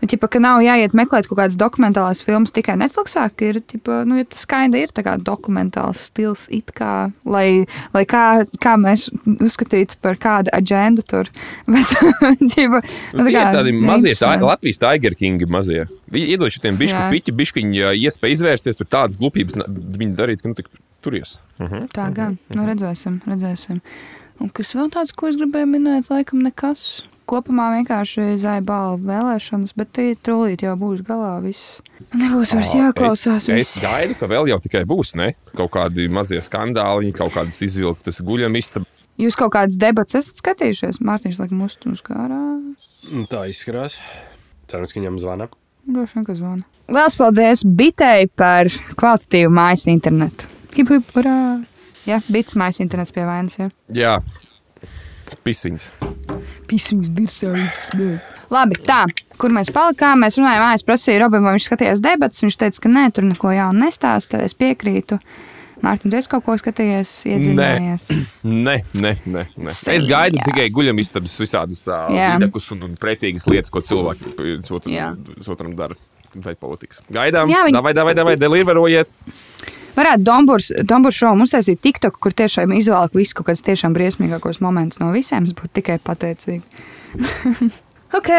S4: Ķipa, ka nav jāiet meklēt kaut kādas dokumentālās filmas tikai Netflixā, ka ir, ķipa, nu, ja tas skaidri ir tā kā dokumentāls stils, it kā, lai, lai kā, kā mēs uzskatītu par kādu aģendu tur. Bet, ķipa,
S1: Nu, tie ir tādi mazie, tā. Latvijas Tiger King mazie. Viņi iedod šiem bišku piķi, biškiņi iespēju izvērsties, tur tādas glupības viņi darīt, ka nu turies. Mhm.
S4: Tā gan, nu, redzēsim, redzēsim. Un kas vēl tāds, ko es gribēju minēt, laikam nekas. Kopumā vienkārši zāja balva vēlēšanas, bet tie trūlīt jau būs galā viss. Nebūs vairs jāklausās.
S1: Es, es
S4: viss.
S1: gaidu, ka vēl jau tikai būs, ne? Kaut kādi mazie skandāli, kaut kādas izvilktas guļamistas.
S4: Jūs kaut kādas debatas esat skatījušies? Mārtiņš, laikam, uzturs kārā.
S2: Nu, Tā izskatās. Cerams, ka viņam zvana.
S4: Droši vien, ka zvana. Lielas paldies Bitei par kvalitatīvu mājas internetu. Hip, hip, urā! Jā, bits mājas internets pie vainas. Jā.
S1: Jā, pisiņas.
S4: Pisiņas dirsājas. Labi, tā, kur mēs palikām, mēs runājām, es prasīju Robam, vai viņš skatījās debatas, viņš teica, ka nē, tur neko jaunu nestāsta, es piekrītu. Mārtiņ, tu esi kaut ko skatījies, iedzīvojies.
S1: Nē, nē, nē. nē.
S4: Sejā.
S1: Es gaidu tikai guļamistabas visādus
S4: Jā.
S1: līdzekļus un, un pretīgas lietas, ko cilvēki viens
S4: Jā.
S1: otram dara. Vai politikas. Gaidām,
S4: Jā,
S1: Jā,
S4: viņi...
S1: davai, davai, davai, deliverojiet.
S4: Varētu Dombūrs, Dombūrs šovu uztaisīt TikTok, kur tiešām izvēlēt visu kaut kādus tiešām briesmīgākos momentus no visiem. Es būtu tikai pateicīgi. ok,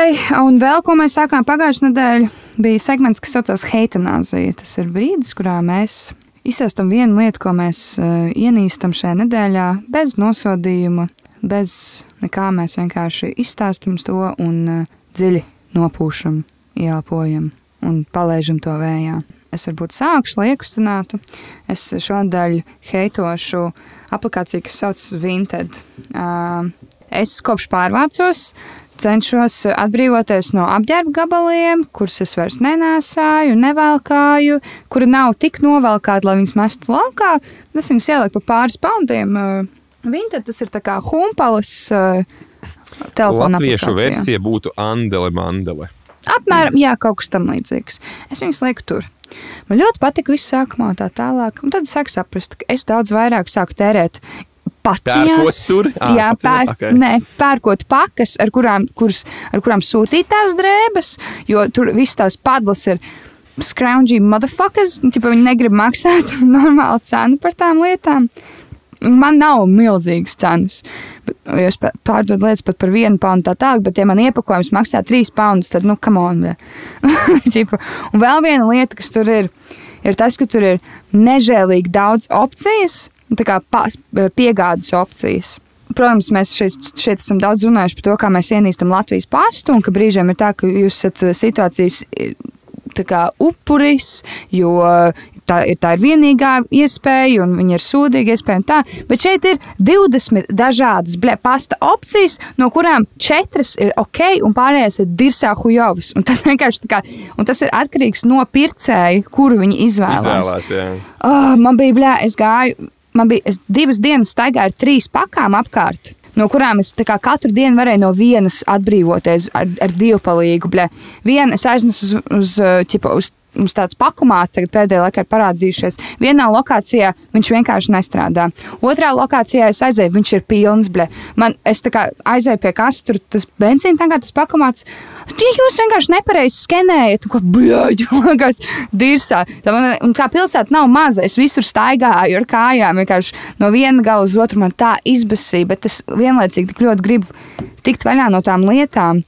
S4: un vēl ko mēs sākām pagājušajā nedēļā, bija segments, kas saucās Heitanāzija. Tas ir brīdis, kurā mēs izsāstam vienu lietu, ko mēs uh, ienīstam šajā nedēļā, bez nosodījuma, bez nekā. Mēs vienkārši izstāstam to un uh, dziļi nopūšam, ielpojam un palaižam to vējā. Es varbūt sākšu, lai iekustinātu. Es šodien heitošu aplikāciju, kas saucas Vinted. Es kopš pārvācos, cenšos atbrīvoties no apģērba gabaliem, kurus es vairs nenēsāju, nevelkāju, kuri nav tik novelkāti, lai viņas mestu laukā. Es viņus ieliku pa pāris poundiem. Uh, Vinted tas ir kā telefona
S1: Latviešu versija būtu Andele Mandele.
S4: Apmēram, jā, kaut kas tam līdzīgs. Es viņus lieku tur. Man ļoti patika viss sākumā, tā tālāk. Un tad es sāku saprast, ka es daudz vairāk sāku tērēt. Paciņās?
S1: Ā,
S4: jā, pēr,
S1: ok.
S4: nē, pērkot pakas, ar kurām, kuras, ar kurām sūtīt tās drēbes, jo tur viss tās padlas ir scroungy motherfuckers. Ķipa, viņi negrib maksāt normālu cenu par tām lietām. Man nav milzīgas cenas. Bet, ja es pārdodu lietas pat par vienu poundu tā tālāk, bet, ja man iepakojums maksā trīs poundus, tad, nu, come on. Un vēl viena lieta, kas tur ir, ir tas, ka tur ir nežēlīgi daudz opcijas, tā kā pas, piegādes opcijas. Protams, mēs šeit, šeit esam daudz runājuši par to, kā mēs ienīstam Latvijas pastu, un ka brīžiem ir tā, ka jūs esat eh, situācijas eh, kā upuris, jo tā, ir- tā ir vienīgā iespēja, un viņa ir sūdīga iespēja. un Tā. Bet šeit ir 20 dažādas blē, pasta opcijas, no kurām 4 ir ok, un pārējās ir dirsā hujovas. Un, tā kā, un tas ir atkarīgs no pircēja, kuru viņi izvēlās.
S1: Izvēlās, jā.
S4: Oh, man bija blē, es gāju, man bija es divas dienas staigāju ar trīs pakām apkārt. No kurām es kā katru dienu varēju no vienas atbrīvoties ar, ar divu palīgu. Vienu es aiznesu uz, uz, ķipa, uz, uz tādas pakumās, tagad pēdējā laikā ir parādījušies. Vienā lokācijā viņš vienkārši nestrādā. Otrā lokācijā es aizēju, viņš ir pilns. Bļa. Man, es tā kā aizēju pie kastes, tur tas benzīns, tagad tas pakumāts. Ja jūs vienkārši nepareizi skenējat, ko kas dirsā. Tā Man, kā pilsēta nav maza, es visur staigāju ar kājām, vienkārši no viena gala uz otru man tā izbasīja, bet es vienlaicīgi tik ļoti gribu tikt vaļā no tām lietām.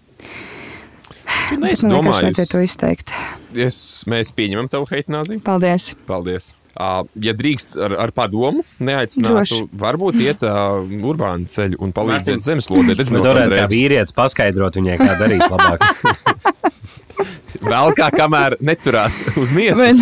S1: Tu neesi
S4: Man vienkārši vajadzēja to
S1: domājis. Es, mēs pieņemam tavu heitnāzi.
S4: Paldies!
S1: Paldies. Uh, ja drīkst ar, ar padomu, neaicinātu, varbūt iet uh, urbānu ceļu un palīdzēt zemeslodē.
S2: Bet varētu kā vīrietis paskaidrot viņai, kā darīt labāk.
S1: Vēl kā kamēr neturās uz miesas.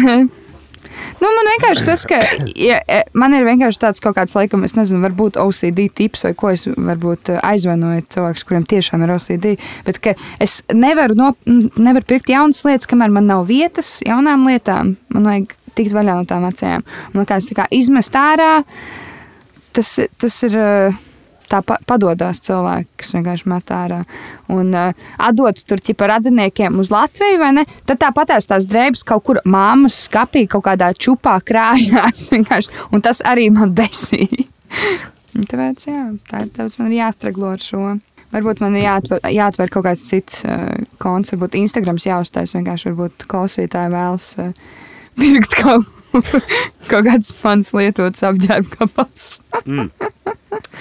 S4: Nu, man vienkārši tas, ka ja, e, man ir vienkārši tāds kaut kāds, laikam, es nezinu, varbūt OCD tips vai ko es varbūt eh, aizvainoju cilvēkus, kuriem tiešām ir OCD. Bet es nevaru, no, nevaru pirkt jaunas lietas, kamēr man nav vietas jaunām lietām. Man vajag tikt vaļā no tām vecajām. Man liekas, tā kā izmest ārā, tas, tas ir. eh, Tā pa, padodas cilvēki, kas vienkārši met ārā. Un uh, atdot tur ķipa radiniekiem uz Latviju, vai ne? Tad tāpatās tās drēbes kaut kur māmas skapī, kaut kādā čupā krājās. vienkārši. Un tas arī man besīja. Un Tāpēc, jā, tā, tāpēc man ir jāstraglo ar šo. Varbūt man ir jāatver, jāatver kaut kāds cits uh, konts, varbūt Instagrams jāuztais. Vienkārši varbūt klausītāji vēlas uh, pirkt kaut, kaut kāds mans lietots apģērba kapels.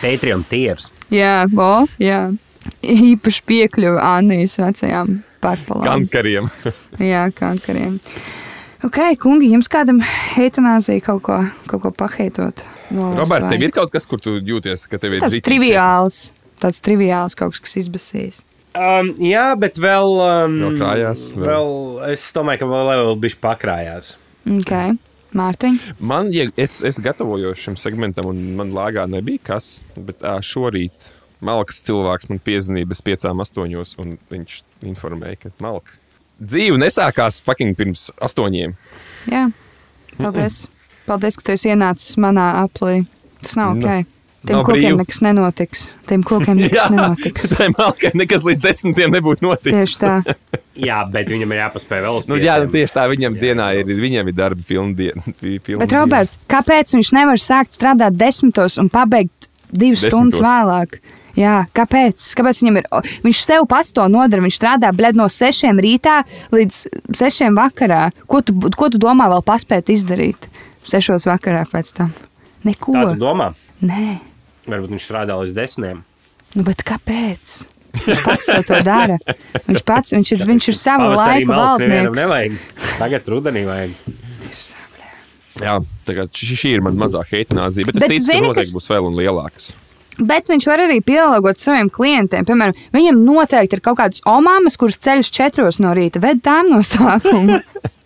S2: Patreon tiers.
S4: jā, bo, jā. Īpaši piekļuvi Annijas vecajām pārpalām.
S1: Kankariem.
S4: Jā, kankariem. Ok, kungi, jums kādam eitanāzija kaut ko, kaut ko paheitot? nolaist
S1: Roberts,
S4: vai?
S1: tev ir kaut kas, kur tu jūties, ka tev ir
S4: Tas
S1: rītīgi-
S4: triviāls, tāds triviāls kaut kas, kas izbasīs.
S2: Um, jā, bet vēl. Um,
S1: Vēl krājās, vēl.
S2: Vēl, es domāju, ka vēl, vēl bišķi pakrājās.
S4: Ok, Mārtiņ.
S1: Man, ja es, es gatavojos šim segmentam, un man lāgā nebija kas, bet ā, šorīt malkas cilvēks man piezvanīja bez piecām astoņos, un viņš informēja, ka malka dzīve nesākās fucking pirms astoņiem.
S4: Jā, paldies. Paldies, ka tu esi ienācis manā aplī. Tas nav
S1: Nu,
S4: ok. Tiem
S1: nav
S4: kokiem
S1: brīvi.
S4: nekas nenotiks. Tiem kokiem nekas nenotiks.
S1: tai malkai nekas līdz desmitiem nebūtu noticis.
S4: Tieši tā.
S2: Jā, bet viņam ir jāpaspēj vēl uz
S1: Nu, jā, nu, tieši tā, viņam
S2: Jā,
S1: dienā ir,
S2: klausies.
S1: viņam ir darba pilna diena. pilna
S4: Bet,
S1: diena.
S4: Robert, kāpēc viņš nevar sākt strādāt desmitos un pabeigt divas
S1: Desmitos.
S4: stundas vēlāk? Jā, kāpēc? kāpēc viņam ir? Viņš sev pats to nodara. Viņš strādā bled, no 6 rītā līdz 6 vakarā. Ko tu, ko tu domā vēl paspēt izdarīt 6 vakarā pēc tam? Neko.
S2: Tā tu domā?
S4: Nē,
S2: Varbūt viņš strādā līdz desmitiem.
S4: nu, bet kāpēc? Viņš pats to dara. Viņš pats viņš ir, viņš ir sava laika valdnieks.
S2: Tagad rudenī vajag.
S1: Jā, tagad šī, ir mana mazā heitānāzija, bet es
S4: Bet
S1: ticu,
S4: zini,
S1: ka noteikti
S4: kas-
S1: būs vēl un lielākas.
S4: Bet viņš var arī pielāgot saviem klientiem. Piemēram, viņam noteikti ir kaut kādas omāmas, kuras ceļš četros no rīta, ved tām no sākuma.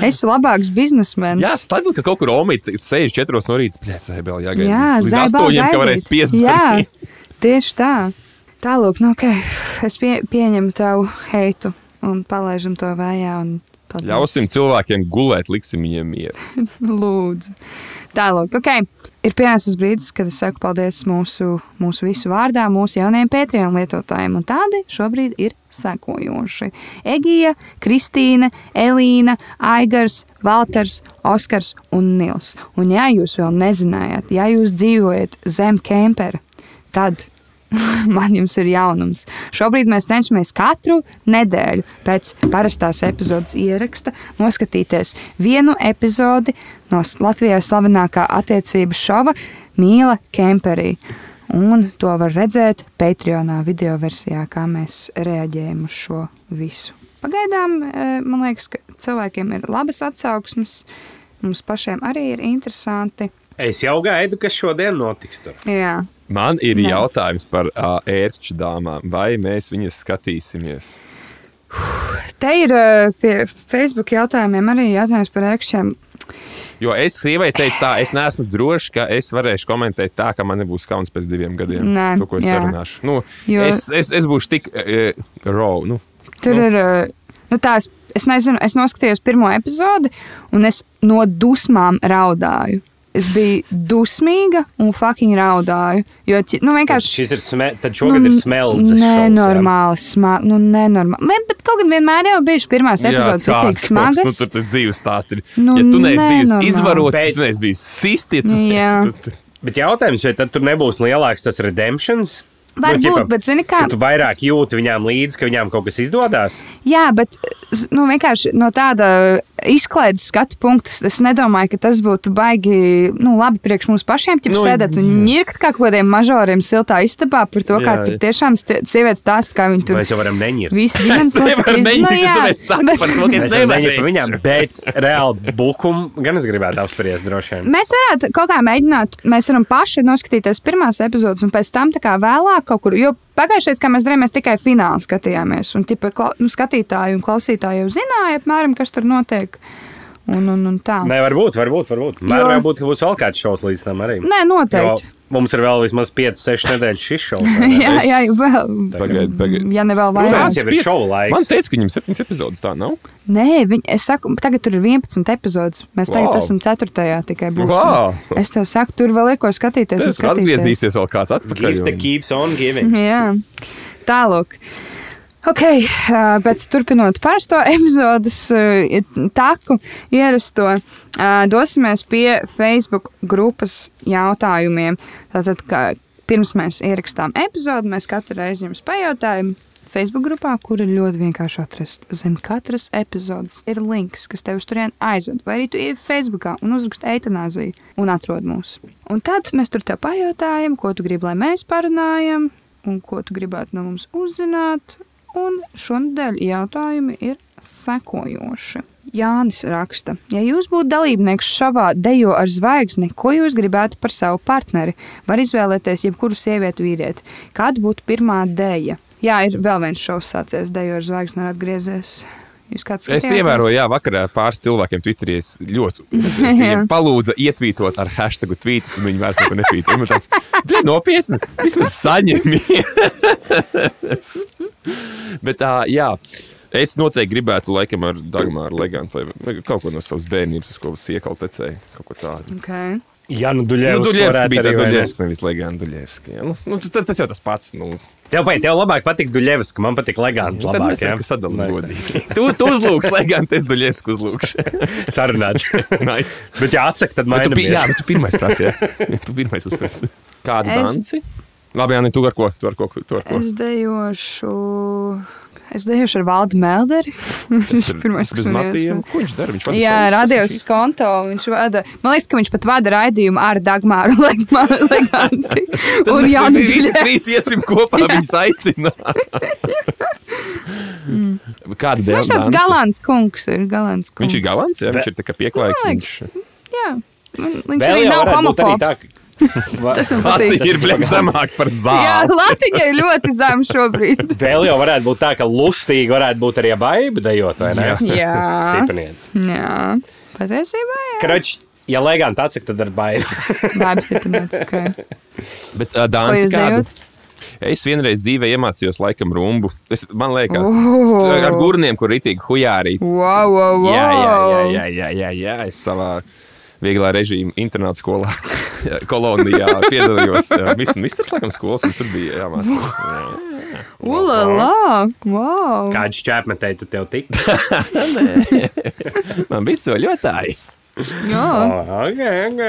S4: Es esmu labāks biznesmenis.
S1: Jā, stāv, ka kaut kur omīt sēž četros no rīta. Pēc tam vēl jāgaida.
S4: Jā,
S1: līdz astoņiem, ka varēs piezvanīt.
S4: Jā, tieši tā. Tālāk, nu, ok, es pie, pieņemu tavu heitu un palaižam to vējā. un paldies.
S1: Ļausim cilvēkiem gulēt, liksim viņiem mieru.
S4: Lūdzu. Tālāk, ok. Ir pienācis brīdis, kad es saku paldies mūsu, mūsu visu vārdā, mūsu jaunajiem Patreon lietotājiem. Un tādi šobrīd ir sekojoši. Egija, Kristīna, Elīna, Aigars, Valters, Oskars un Nils. Un ja jūs vēl nezinājāt, ja jūs dzīvojat zem kempera, tad man jums ir jaunums. Šobrīd mēs cenšamies katru nedēļu pēc parastās epizodes ieraksta noskatīties vienu epizodi no Latvijā slavenākā attiecības šova Mīla Kemperī. Un to var redzēt Patreonā video versijā, kā mēs reaģējam uz šo visu. Pagaidām, eh, man liekas, ka cilvēkiem ir labas atsauksmes, mums pašiem arī ir interesanti.
S2: Es jau gaidu, kas šodien notiks tur.
S4: Jā,
S1: Man ir
S4: Nē.
S1: jautājums par uh, ērču dāmām. Vai mēs viņas skatīsimies?
S4: Te ir pie Facebook jautājumiem arī jautājums par ērkšķiem.
S1: Jo es sievai teicu, tā, es neesmu drošs, ka es varēšu komentēt tā, ka man nebūs kauns pēc diviem gadiem.
S4: Nē,
S1: to, ko es
S4: jā.
S1: sarunāšu. Nu,
S4: Jo-
S1: es, es, es būšu tik uh, raw. Nu.
S4: Tur ir. eh, Nu, tās, es nezinu, es noskatījos pirmo epizodi, un es no dusmām raudāju. Es biju dusmīga un fucking raudāju. Jo, nu, vienkārši.
S2: Šis ir sme... Tad šogad ir smelts.
S4: Nenormāli smagi. Nu, nenormāli. Vien, bet kaut kad vienmēr jau bijuši pirmās epizodes, tik smagas.
S1: Nu, tur tur dzīves stāsts ir.
S4: Nu,
S1: ja tu neesi bijusi izvarota,
S2: Bet-
S1: tu neesi bijusi sisti, ja
S2: Bet jautājums, vai tad tur nebūs lielāks tas redemptions?
S4: Varbūt,
S2: ķipa,
S4: bet zini kā?
S2: Tu vairāk jūti viņām līdzi, ka viņām kaut kas izdodas.
S4: Jā, bet nu, vienkārši no tāda izklaides skatu punkta es nedomāju, ka tas būtu baigi nu, labi priekš mums pašiem. Ja
S1: Nu,
S4: sēdēt un ņirkt kā kaut kādiem mažoriem siltā istabā par to, kā
S1: Jā,
S4: tur
S1: jā.
S4: tiešām sievietes stāsta, kā viņi tur
S2: Mēs jau varam neņirt.
S4: visi ģimenes locekļi nu, jā,
S1: tāpēc saku
S4: bet-
S1: par to, es nevaru
S2: par viņām, bet reāli bukumu gan es gribētu apspriest droši vien.
S4: Mēs varētu kaut kā mēģināt, mēs varam paši noskatīties pirmās epizodes, un pēc tam tā kā vēlāk kaut kur. Jo pagājušajā, kā mēs darījām, mēs tikai finālu skatījāmies. Un tipa, nu, skatītāji un klausītāji jau zināja, apmēram, kas tur notiek. Un, un, un tā.
S2: Nē, varbūt, varbūt. varbūt.
S4: Jo-
S2: Var, varbūt, ka būs vēl kāds šovs līdz tam arī.
S4: Nē, noteikti.
S2: Jo mums ir vēl vismaz 5, 6 nedēļas šis šovs.
S4: jā, jā, vēl.
S1: Pagaid, pagaid.
S4: Ja ne vēl vairāk.
S2: jau ir šova laiks.
S1: Man teica, ka viņam septiņas epizodes tā nav.
S4: Nē, viņi, es saku, tagad tur ir 11 epizodes. Mēs tagad
S1: Wow.
S4: esam 4. tikai būsim.
S1: Wow.
S4: Es tev saku, tur vēl ir ko skatīties. un
S1: Tas
S4: skatīties.
S1: atgriezīsies vēl kāds atpakaļ.
S2: That
S1: un-
S2: keeps on giving.
S4: Jā, tālāk. Ok, bet turpinot parasto epizodes taku, ierasto, dosimies pie Facebook grupas jautājumiem. Tātad, kā, pirms mēs ierakstām epizodi, mēs katru reizi jums pajautājam. Facebook grupā, kur ir ļoti vienkārši atrast. Zem katras epizodes ir links, kas tev turieni aizved. Vai arī tu ej Facebookā un uzraksti eitanāziju un atrod mūs. Un tad mēs tur tev pajautājam, ko tu gribi, lai mēs parunājam, un ko tu gribētu no mums uzzināt. Un šonadēļ jautājumi ir sekojoši. Jānis raksta, ja jūs būtu dalībnieks šavā dejo ar zvaigzni, ko jūs gribētu par savu partneri? Var izvēlēties jebkuru sievieti vīrieti. Kāda būtu pirmā deja? Jā, ir vēl viens šovs sācies, dejo ar zvaigzni ir atgriezies. Jūs kāds
S1: Es
S4: skatījāties?
S1: ievēroju, jā, vakarā pāris cilvēkiem Twitterī es ļoti viņiem palūdza ietvītot ar hashtagu tvītus, un viņi vairs neko netvīto. Man tāds - bija nopietni, vismaz saņemies. Bet tā, jā. Es noteikti gribētu, laikam, ar Dagmāru Legantu, vai kaut ko no savas bērnības, uz ko siekal tecēja. Kaut ko tādu.
S4: Okay.
S2: Jā, nu,
S1: Nu,
S2: Duļevs.
S1: Duļevski bija tā
S2: arī, vai ne?
S1: Duļevski, nevis Leganta Duļevski. jā. Nu, nu, tas, tas jau tas pats. Nu,
S2: Tev, pai, tev labāk patīk Duļevs, ka man patīk Legants.
S1: tad
S2: Labāk, jā? Nice.
S1: godīgi. Tu, tu uzlūks Leganta, es Duļevski uzlūkšu.
S2: Sarunāts.
S1: nice.
S2: Bet, ja atsaka, tad mainamies.
S1: jā, bet tu pirmais prasi, jā. Tu pirmais uzprasi. Kādu
S4: Es-
S1: danci? Labi, Jāni, tu ar ko? Tu ar ko? Tu ar ko?
S4: Es dejošu. Es dejošu ar Valdu Melderi. Viņš ir pirmais, kas man ienāca.
S1: Ko viņš dara? Viņš vada
S4: Jā,
S1: sasniegšanas?
S4: konto. Viņš vada, man liekas, ka viņš pat vada raidījumu ar Dagmāru Leganti. Un Jānu
S1: visi trīs iesim kopā, viņus aicināt. Kāda dēļ?
S4: Viņš tāds galants kungs ir. Galants kungs.
S1: Viņš ir galants, jā, viņš ir tā kā pieklājīgs.
S4: Jā. Viņš
S2: Vēl
S4: arī nav homofobs. Tas man
S1: Lati
S4: patīk.
S1: ir blēm zemāk par
S4: Jā,
S1: zāli.
S4: Latiņa ir ļoti zema šobrīd.
S2: Vēl jau varētu būt tā, ka lustīgi varētu būt arī baiba dejot, vai ne?
S4: Jā.
S2: Sīpaniec.
S4: Jā. Patiesībā, jā.
S2: Krač, ja Legants atsaka, tad ar baibu.
S4: Bābis ir pinēts. Okay.
S1: Bet uh, Dānis, kādu?
S4: dejot?
S1: Es vienreiz dzīvē iemācījos laikam rumbu. Es, man liekas,
S4: Oh.
S1: ar gurniem, kur ritīgi hujārī.
S4: Wow, wow, wow.
S1: Jā, jā, jā, jā, jā, jā, jā. Es savā vieglā režīma internāta skolā, kolonijā piedalījos. Viss misters, laikam, skolas, un tur bija jāmācās. Jā.
S4: Ulala! Wow!
S2: Kādu šķēpmetēju tu tev tik?
S1: Man bija soļotāji.
S4: Jā.
S2: ok, ok.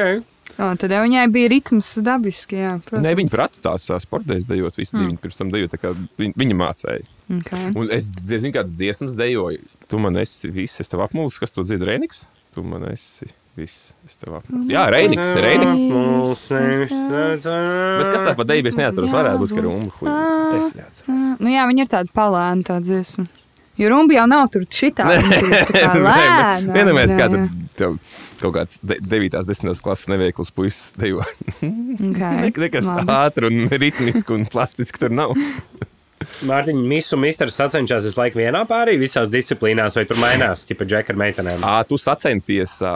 S4: Jā, tad jau viņai bija ritms dabiski, jā. Protams.
S1: Nē, viņi prata tās ā, sportēs dejot, visi mm. viņi pirms tam dejot, tā kā viņi, viņi mācēja.
S4: Okay.
S1: Un es zinu, kādas dziesmas dejoju. Tu man esi viss, es tev apmulis, kas to dzird, Rēniks. Tu man esi viss, es tev apmulis. Jā, Rēniks, Rēniks. Bet kas tā pa deju, es neatceros, varētu būt, ka rumba. Hui. Es neatceros.
S4: Nu, jā, viņi ir tādi palēni, tādi dziesmu. Jo rumbi jau nav tur šitā. tur.
S1: Vienmēr kā
S4: jā.
S1: tev kaut kāds 9. un 10. klases neveikls puisis dejo.
S4: Okay.
S1: Ne- Nekas
S4: labi.
S1: ātri un ritmiski un plastiski tur nav.
S2: Mārtiņ, Misu misters sacenšas visu laiku vienā pārī visās disciplīnās, vai tur mainās, tipa džeka ar meitenēm?
S1: Ā, tu sacenties, ā,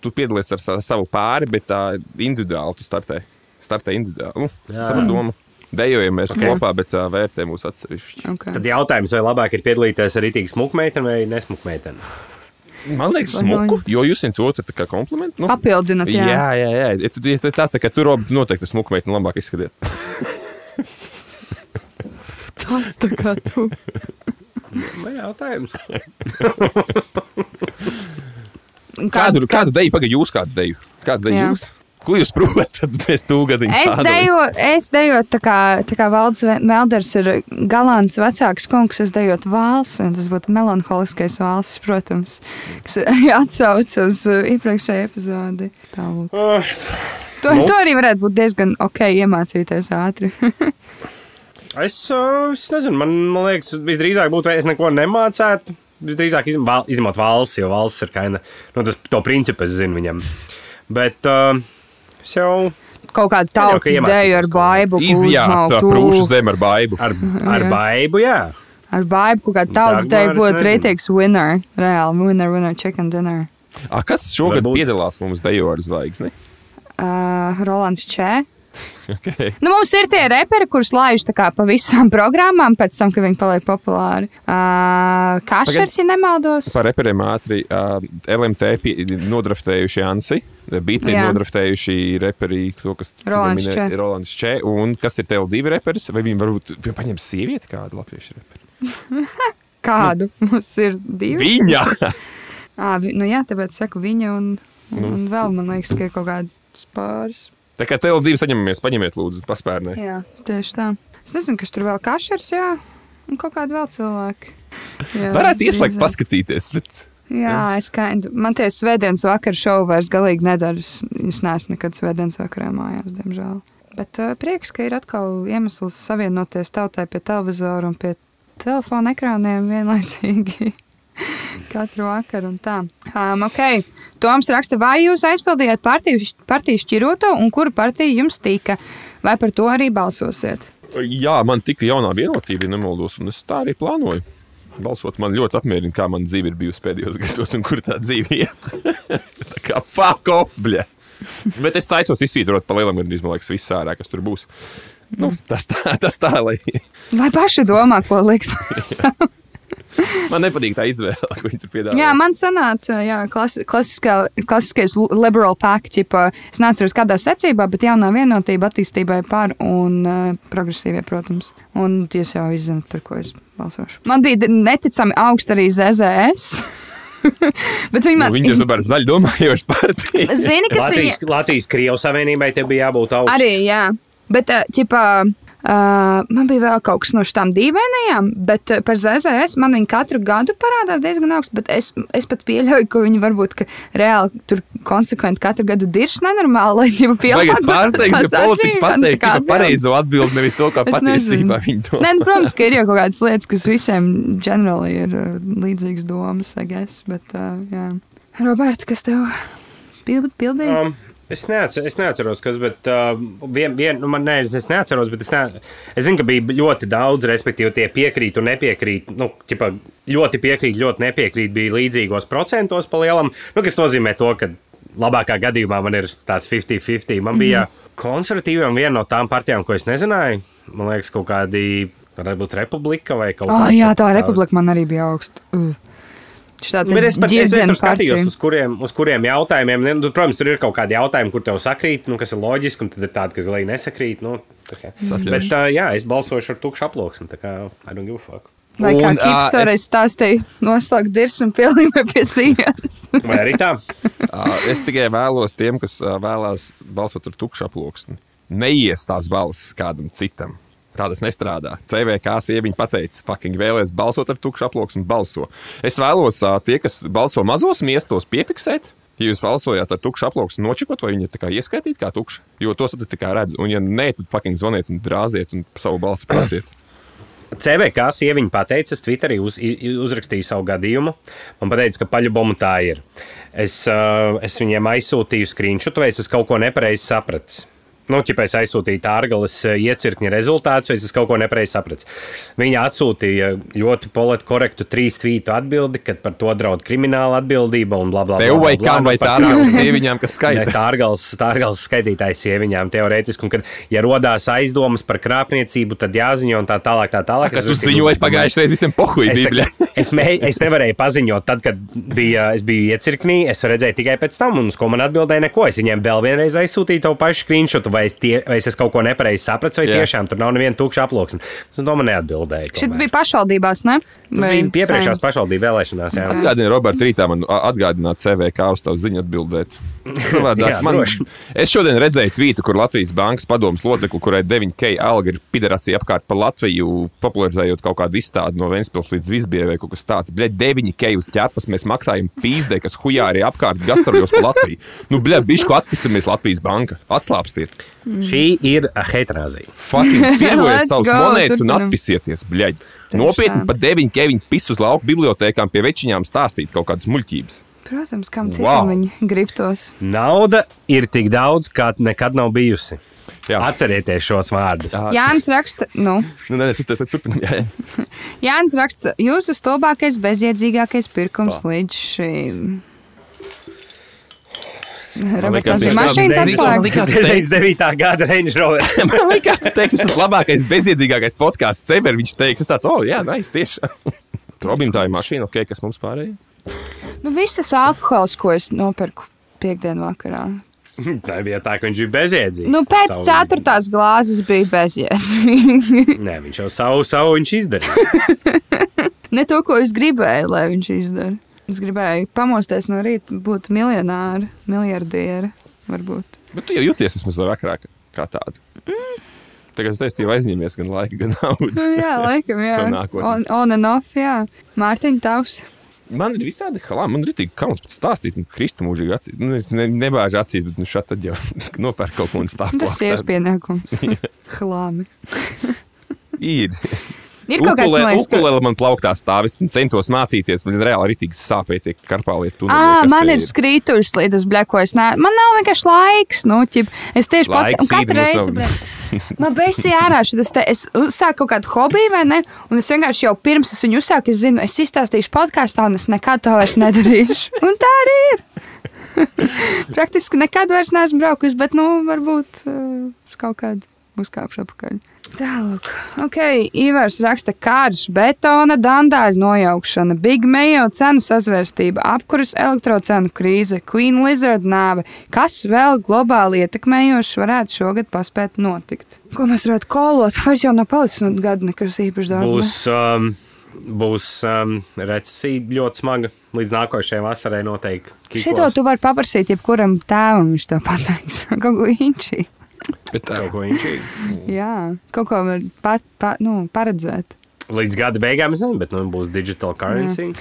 S1: tu piedalies ar sa- savu pāri, bet tā individuāli tu startē. Startē individuāli. Nu, savu domu. Dejojamies okay. kopā, bet uh, vērtē mūsu atsevišķi.
S4: Okay.
S2: Tad jautājums, vai labāk ir piedalīties ar rītīgu smukmeiteni vai nesmukmeiteni?
S1: Man liekas, smuku, jo jūs viens otru tā kā komplimentu. Nu,
S4: Papildināt, jā.
S1: jā, jā, jā. Ja tu, ja tu tās tā kā tu robi, noteikti smuku meiteni labāk izskatiet.
S4: Tas tā kā tu.
S2: Vai jautājums?
S1: Kādu, kādu deju, pagaidi, jūs kādu deju? Kādu deju jūs? Ko jūs protat bez tūgadiņa?
S4: Es deju, es deju tā kā, tā kā Valdis Melders ir galants vecāks kungs, es deju valsi, un tas būtu melanholiskais valsts, protams, kas atsauc uz iepriekšēju epizodi. Tālūk.
S2: Uh,
S4: To,
S2: Nu.
S4: to arī varētu būt diezgan ok iemācīties ātri.
S2: es, es nezinu, man, man liekas, visdrīzāk būtu, ja es neko nemācētu. Visdrīzāk izm, val, izņemot valsts, jo valsts ir kaina, nu, tas, to principu es zinu viņam. Bet uh, es jau
S4: Kaut tautas
S2: iemācīties
S4: deju ar
S1: Izjāt
S4: uzmaukt
S1: prūšu zem ar baibu.
S2: ar, ar
S4: Jā.
S2: baibu, jā.
S4: Ar baibu kaut
S2: Dagmar,
S4: deju
S2: es
S4: būtu rītīgs winner. Reāli, winner, winner, chicken dinner.
S1: A, kas šogad
S2: Varbūt.
S1: piedalās mums dejo ar zvaigzni?
S4: Uh, Rolands Čē.
S1: Okay.
S4: Nu, mums ir tie reperi, kurus laiž tā kā pa visām programmām, pēc tam, kad viņi paliek populāri. Uh, Kašers, ja nemaldos.
S1: Par reperiem ātri uh, LMT nodraftējuši Ansi.
S4: Jā.
S1: nodraftējuši reperi, to, kas
S4: Rolands Če.
S1: Rolands Če. Un kas ir tev divi reperis? Vai viņi varbūt viņi paņem sievieti kādu latviešu reperi?
S4: Kādu? Mums ir divi.
S1: Viņa!
S4: À, vi, nu jā, tāpēc saku viņa un, un,
S1: Nu.
S4: un vēl man liekas, ka ir kaut kāds pāris.
S1: Tā kā TL2 saņemamies, paņemiet, lūdzu, paspērnē.
S4: Jā, tieši tā. Es nezinu, kas tur vēl kašers, jā, un kaut kādi vēl cilvēki. Jā,
S1: Varētu ieslēgt, paskatīties. Bet...
S4: Jā, es skaidru. Man tie svētdienas vakar šovu vairs galīgi nedara. Es neesmu nekad svētdienas vakarā mājās, diemžēl. Bet uh, prieks, ka ir atkal iemesls savienoties tautai pie televizora un pie telefona ekrāniem vienlaicīgi. Katru vakaru un tā. Um, okay. Toms raksta, vai jūs aizpildījāt partiju, partiju šķiroto un kuru partiju jums tika? Vai par to arī balsosiet?
S1: Jā, man tika jaunā vienotība, ja nemaldos, un es tā arī plānoju. Balsot, man ļoti apmierina, kā man dzīve ir bijusi pēdējos gados, un kur tā dzīve iet. tā kā bļa. Bet es taisos izsvītrot pa lielam, gandrīz man liekas, viss ārā, kas tur būs. Nu, tas tā, tas tā, lai
S4: Lai paši domā, ko likt.
S1: man nepatīk tā izvēle, ko viņi tur piedāvā.
S4: Jā, man sanāca, jā, klasi, klasiskā, klasiskais liberal pack, ķipa, es neatceros kādā secībā, bet jaunā vienotība attīstībai par un uh, progresīvie, protams. Un jūs jau izzināt, par ko es balsošu. Man bija neticami augsts arī ZZS. bet viņi
S1: Nu,
S4: man
S1: viņi ir tomēr zaļi domājoši partija.
S4: zina, kas ir.
S2: Latvijas, Latvijas Krievijas Savienībai te bija jābūt augstam.
S4: Arī, jā. Bet, uh, ķipā, uh, man bija vēl kaut kas no šīm dīvainajām, bet uh, par ZZS man viņa katru gadu parādās diezgan augsts. Bet es, es pat pieļauju, ka viņi varbūt ka reāli tur konsekventi katru gadu dirž nenormāli, lai jau
S1: Vajag es pārsteigtu, ka politiķis pateiks tikai pareizo atbildi, nevis to, kā
S4: Es
S1: patiesībā viņi to
S4: Nē, nu, protams, ka ir jau kaut kādas lietas, kas visiem ģenerāli ir uh, līdzīgas domas, I guess, bet, uh, jā. Roberta, kas tev pild, pildīja?
S2: Um, es, neatcer, es neatceros, kas, bet uh, vien, vien, nu, man, ne, es neatceros, bet es, ne, es zinu, ka bija ļoti daudz, respektīvi, tie piekrīt un nepiekrīt. Nu, ķipa, ļoti piekrīt, ļoti nepiekrīt, bija līdzīgos procentos pa lielam. Nu, kas nozīmē to, ka labākā gadījumā man ir tāds 50-50. Man bija konservatīviem viena no tām partijām, ko es nezināju. Man liekas, kaut kādi, varbūt republika vai kaut
S4: Ah,
S2: kāds-
S4: jā, tā republika man arī bija augsta. Uh.
S2: Bet es pat es, es skatījos, uz kuriem, uz kuriem jautājumiem. Ne, nu, protams, tur ir kaut kādi jautājumi, kur tev sakrīt, nu, kas ir loģiski, un tad ir tādi, kas lai nesakrīt. Nu, tā kā.
S1: atļaušu.
S2: Bet, uh, jā, es balsošu ar tukšu aploksni. Tā kā I don't give a fuck.
S4: Vai kā Kips toreiz
S1: es-
S4: stāstīja, noslēgt dirs un pielīmē pie sienas.
S2: Vai arī tā?
S1: Ā, Es tikai vēlos tiem, kas vēlās balsot ar tukšu aploksni. Neies tās balsis kādam citam. Tā tas nestrādā. CVK sieviete pateica, fucking vēlēs balsot ar tukšu aploksni, balso. Es vēlos tie, kas balso mazos miestos, piefiksēt. Ja jūs balsojāt ar tukšu aploksni, nočikot, vai viņi ir ieskaitīti kā tukši, jo tos es tikai redzu. Un, ja nē, tad fucking zvaniet un drāziet un savu balsi prasiet.
S2: CVK sieviete pateica, es Twitterī uz, uzrakstīju savu gadījumu. Man teica, ka paļubomu tā ir. Es, uh, es viņiem aizsūtīju screenshot, vai es kaut ko nepareizi sapratis. Nu, ja es aizsūtīju tārgalas iecirkņa rezultātus, vai es kaut ko nepareizi sapratis. Viņa atsūtīja ļoti politi korektu trīs tvītu atbildi, kad par to draud krimināla atbildība un bla bla bla.
S1: Tev vai kam
S2: Nu,
S1: vai
S2: par
S1: tādām sieviņām, kas
S2: Ne,
S1: skaita?
S2: Tārgals, tārgals skaitītājs sieviņām teorētiski, un kad, ja rodās aizdomas par krāpniecību, tad jāziņo un tā tālāk. Tā tālāk. Es
S1: tu ziņoji
S2: nu,
S1: pagājušajā reizē visiem pohuļiem,
S2: Es, es, mē, es nevarēju paziņot, tad, kad bija, es biju iecirknī. Es redzēju tikai pēc tam, un uz ko man atbildēja neko. Es viņiem vēl vienreiz aizsūtīju to pašu screenshot, vai es, tie, vai es kaut ko nepareizi sapratis, vai
S1: Jā.
S2: tiešām tur nav neviena tukša aploksne. Un to man neatbildēja.
S4: Šis bija pašvaldībās, ne?
S2: Tas bija piepriekšējās pašvaldību vēlēšanās. Jā.
S1: Atgādini, Roberts, rītā man atgādināt CVK uz tavu ziņu atbildēt. Savādāk,
S2: Jā,
S1: man,
S2: droši.
S1: es šodien redzēju tvītu, kur Latvijas bankas padomus locekli, kurai 9K alga ir piderasī apkārt pa Latviju, popularizējot kaut kādu izstādi no Ventspils līdz Visbijai vai kaut kas tāds. Bļa, 9K uz ķepas mēs maksājam pīzdē, kas hujā arī apkārt gastrojos pa Latviju. Nu, bļa, bišku atpisamies Latvijas banka. Atslāpstiet.
S2: Šī ir heterāzija.
S1: Fucking tirgojiet savus
S4: go,
S1: monētas un
S4: turpinam.
S1: atpisieties, bļaigi. Nopietni
S4: tā.
S1: pa 9K viņi pis uz lauku bibliotekām pie večiņām stāstīt kaut kādas muļķības.
S4: Protams, kam
S1: Wow.
S4: citam viņi gribtos.
S2: Nauda ir tik daudz, kā nekad nav bijusi.
S1: Jā.
S2: Atcerieties šos vārdus.
S1: Jā.
S4: Jānis raksta, nu,
S1: Nu, nē, nē, tas turpinām. Jā, jā.
S4: Jānis raksta, jūsu stulbākais, bezjēdzīgākais pirkums līdz šim. Roberts,
S1: likās,
S4: bija mašīnas atslēgas.
S1: Man likās, tu teiksi-
S2: 99. gada Range Rover.
S1: Man liekas, tas teiks, tas labākais, bezjēdzīgākais podkāsts ever. Viņš teiks, es tāds, oh, jā, nē, nice, tiešām. Robim tā ir mašīna, ok, kas mums pārējie?
S4: Nu, viss tas alkohols, ko es nopirku piekdienu vakarā.
S2: Tā bija tā, ka viņš bija bezjēdzīgs.
S4: Nu, pēc
S2: Savu-
S4: ceturtās glāzes bija bezjēdzīgi.
S2: Nē, viņš jau savu, savu viņš izdarīja.
S4: ne to, ko es gribēju, lai viņš izdara. Es gribēju pamosties no rīta, būt miljonāra, miljardiera, varbūt.
S1: Bet tu jau jūties vismaz vakarā kā tāda.
S4: Mm.
S1: Tagad tu esi jau aizņēmies gan laiku, gan naudu.
S4: Nu, jā, laikam, jā. On, on and off, jā. Mārtiņa tavs.
S1: Man ir visādi halā, man ir tik kauns pat stāstīt, un Krista mūžīgi acīs. Nu, es ne, nebāžu acīs, bet nu šādi tad jau nopērk kaut ko un stāv.
S4: Tas ir pienākums. Hlāmi.
S1: Ir.
S4: Ir kaut kāds, ka-
S1: Ukulele man plauktā stāvis un centos mācīties. Man reāli arī sāpēja tie karpāliet.
S4: Ā, man ir skrītuļs līdz blēkojas. Man nav vienkārši laiks. Nu, ķip, es tieši pat
S1: Laiks,
S4: un katru reizi. Man beigas ārā šis te. Es uzsāku kaut kādu hobiju, vai ne? Un es vienkārši jau pirms es viņu uzsāku, es zinu, es izstāstīšu podkāstā, un es nekad to vairs nedarīšu. Un tā arī ir. Praktiski nekad vairs neesmu braukusi, bet, nu, varbūt uh, kaut kādu uzkāpšu apakaļ. Tālāk, ok, Ivars raksta kārš, betona, dandāļu nojaukšana, Big Mayo cenu sazvērstība, apkuras elektrocenu krīze, Queen Lizard nāve. Kas vēl globāli ietekmējošs varētu šogad paspēt notikt? Ko mēs varētu kolot? Vairs jau nav palicis no gada nekas īpaši daudz.
S2: Būs, um, būs um, recesija ļoti smaga. Līdz nākošajai vasarai noteikti.
S4: Šito tu vari paprasīt jebkuram tēvam, viņš to pateiks. Kaut ko inčī.
S1: Bet, tā,
S2: Kaut ko ir.
S4: Jā, kaut ko var pat, pat, nu, paredzēt.
S2: Līdz gada beigām es nezinu, bet nu, būs digital currency.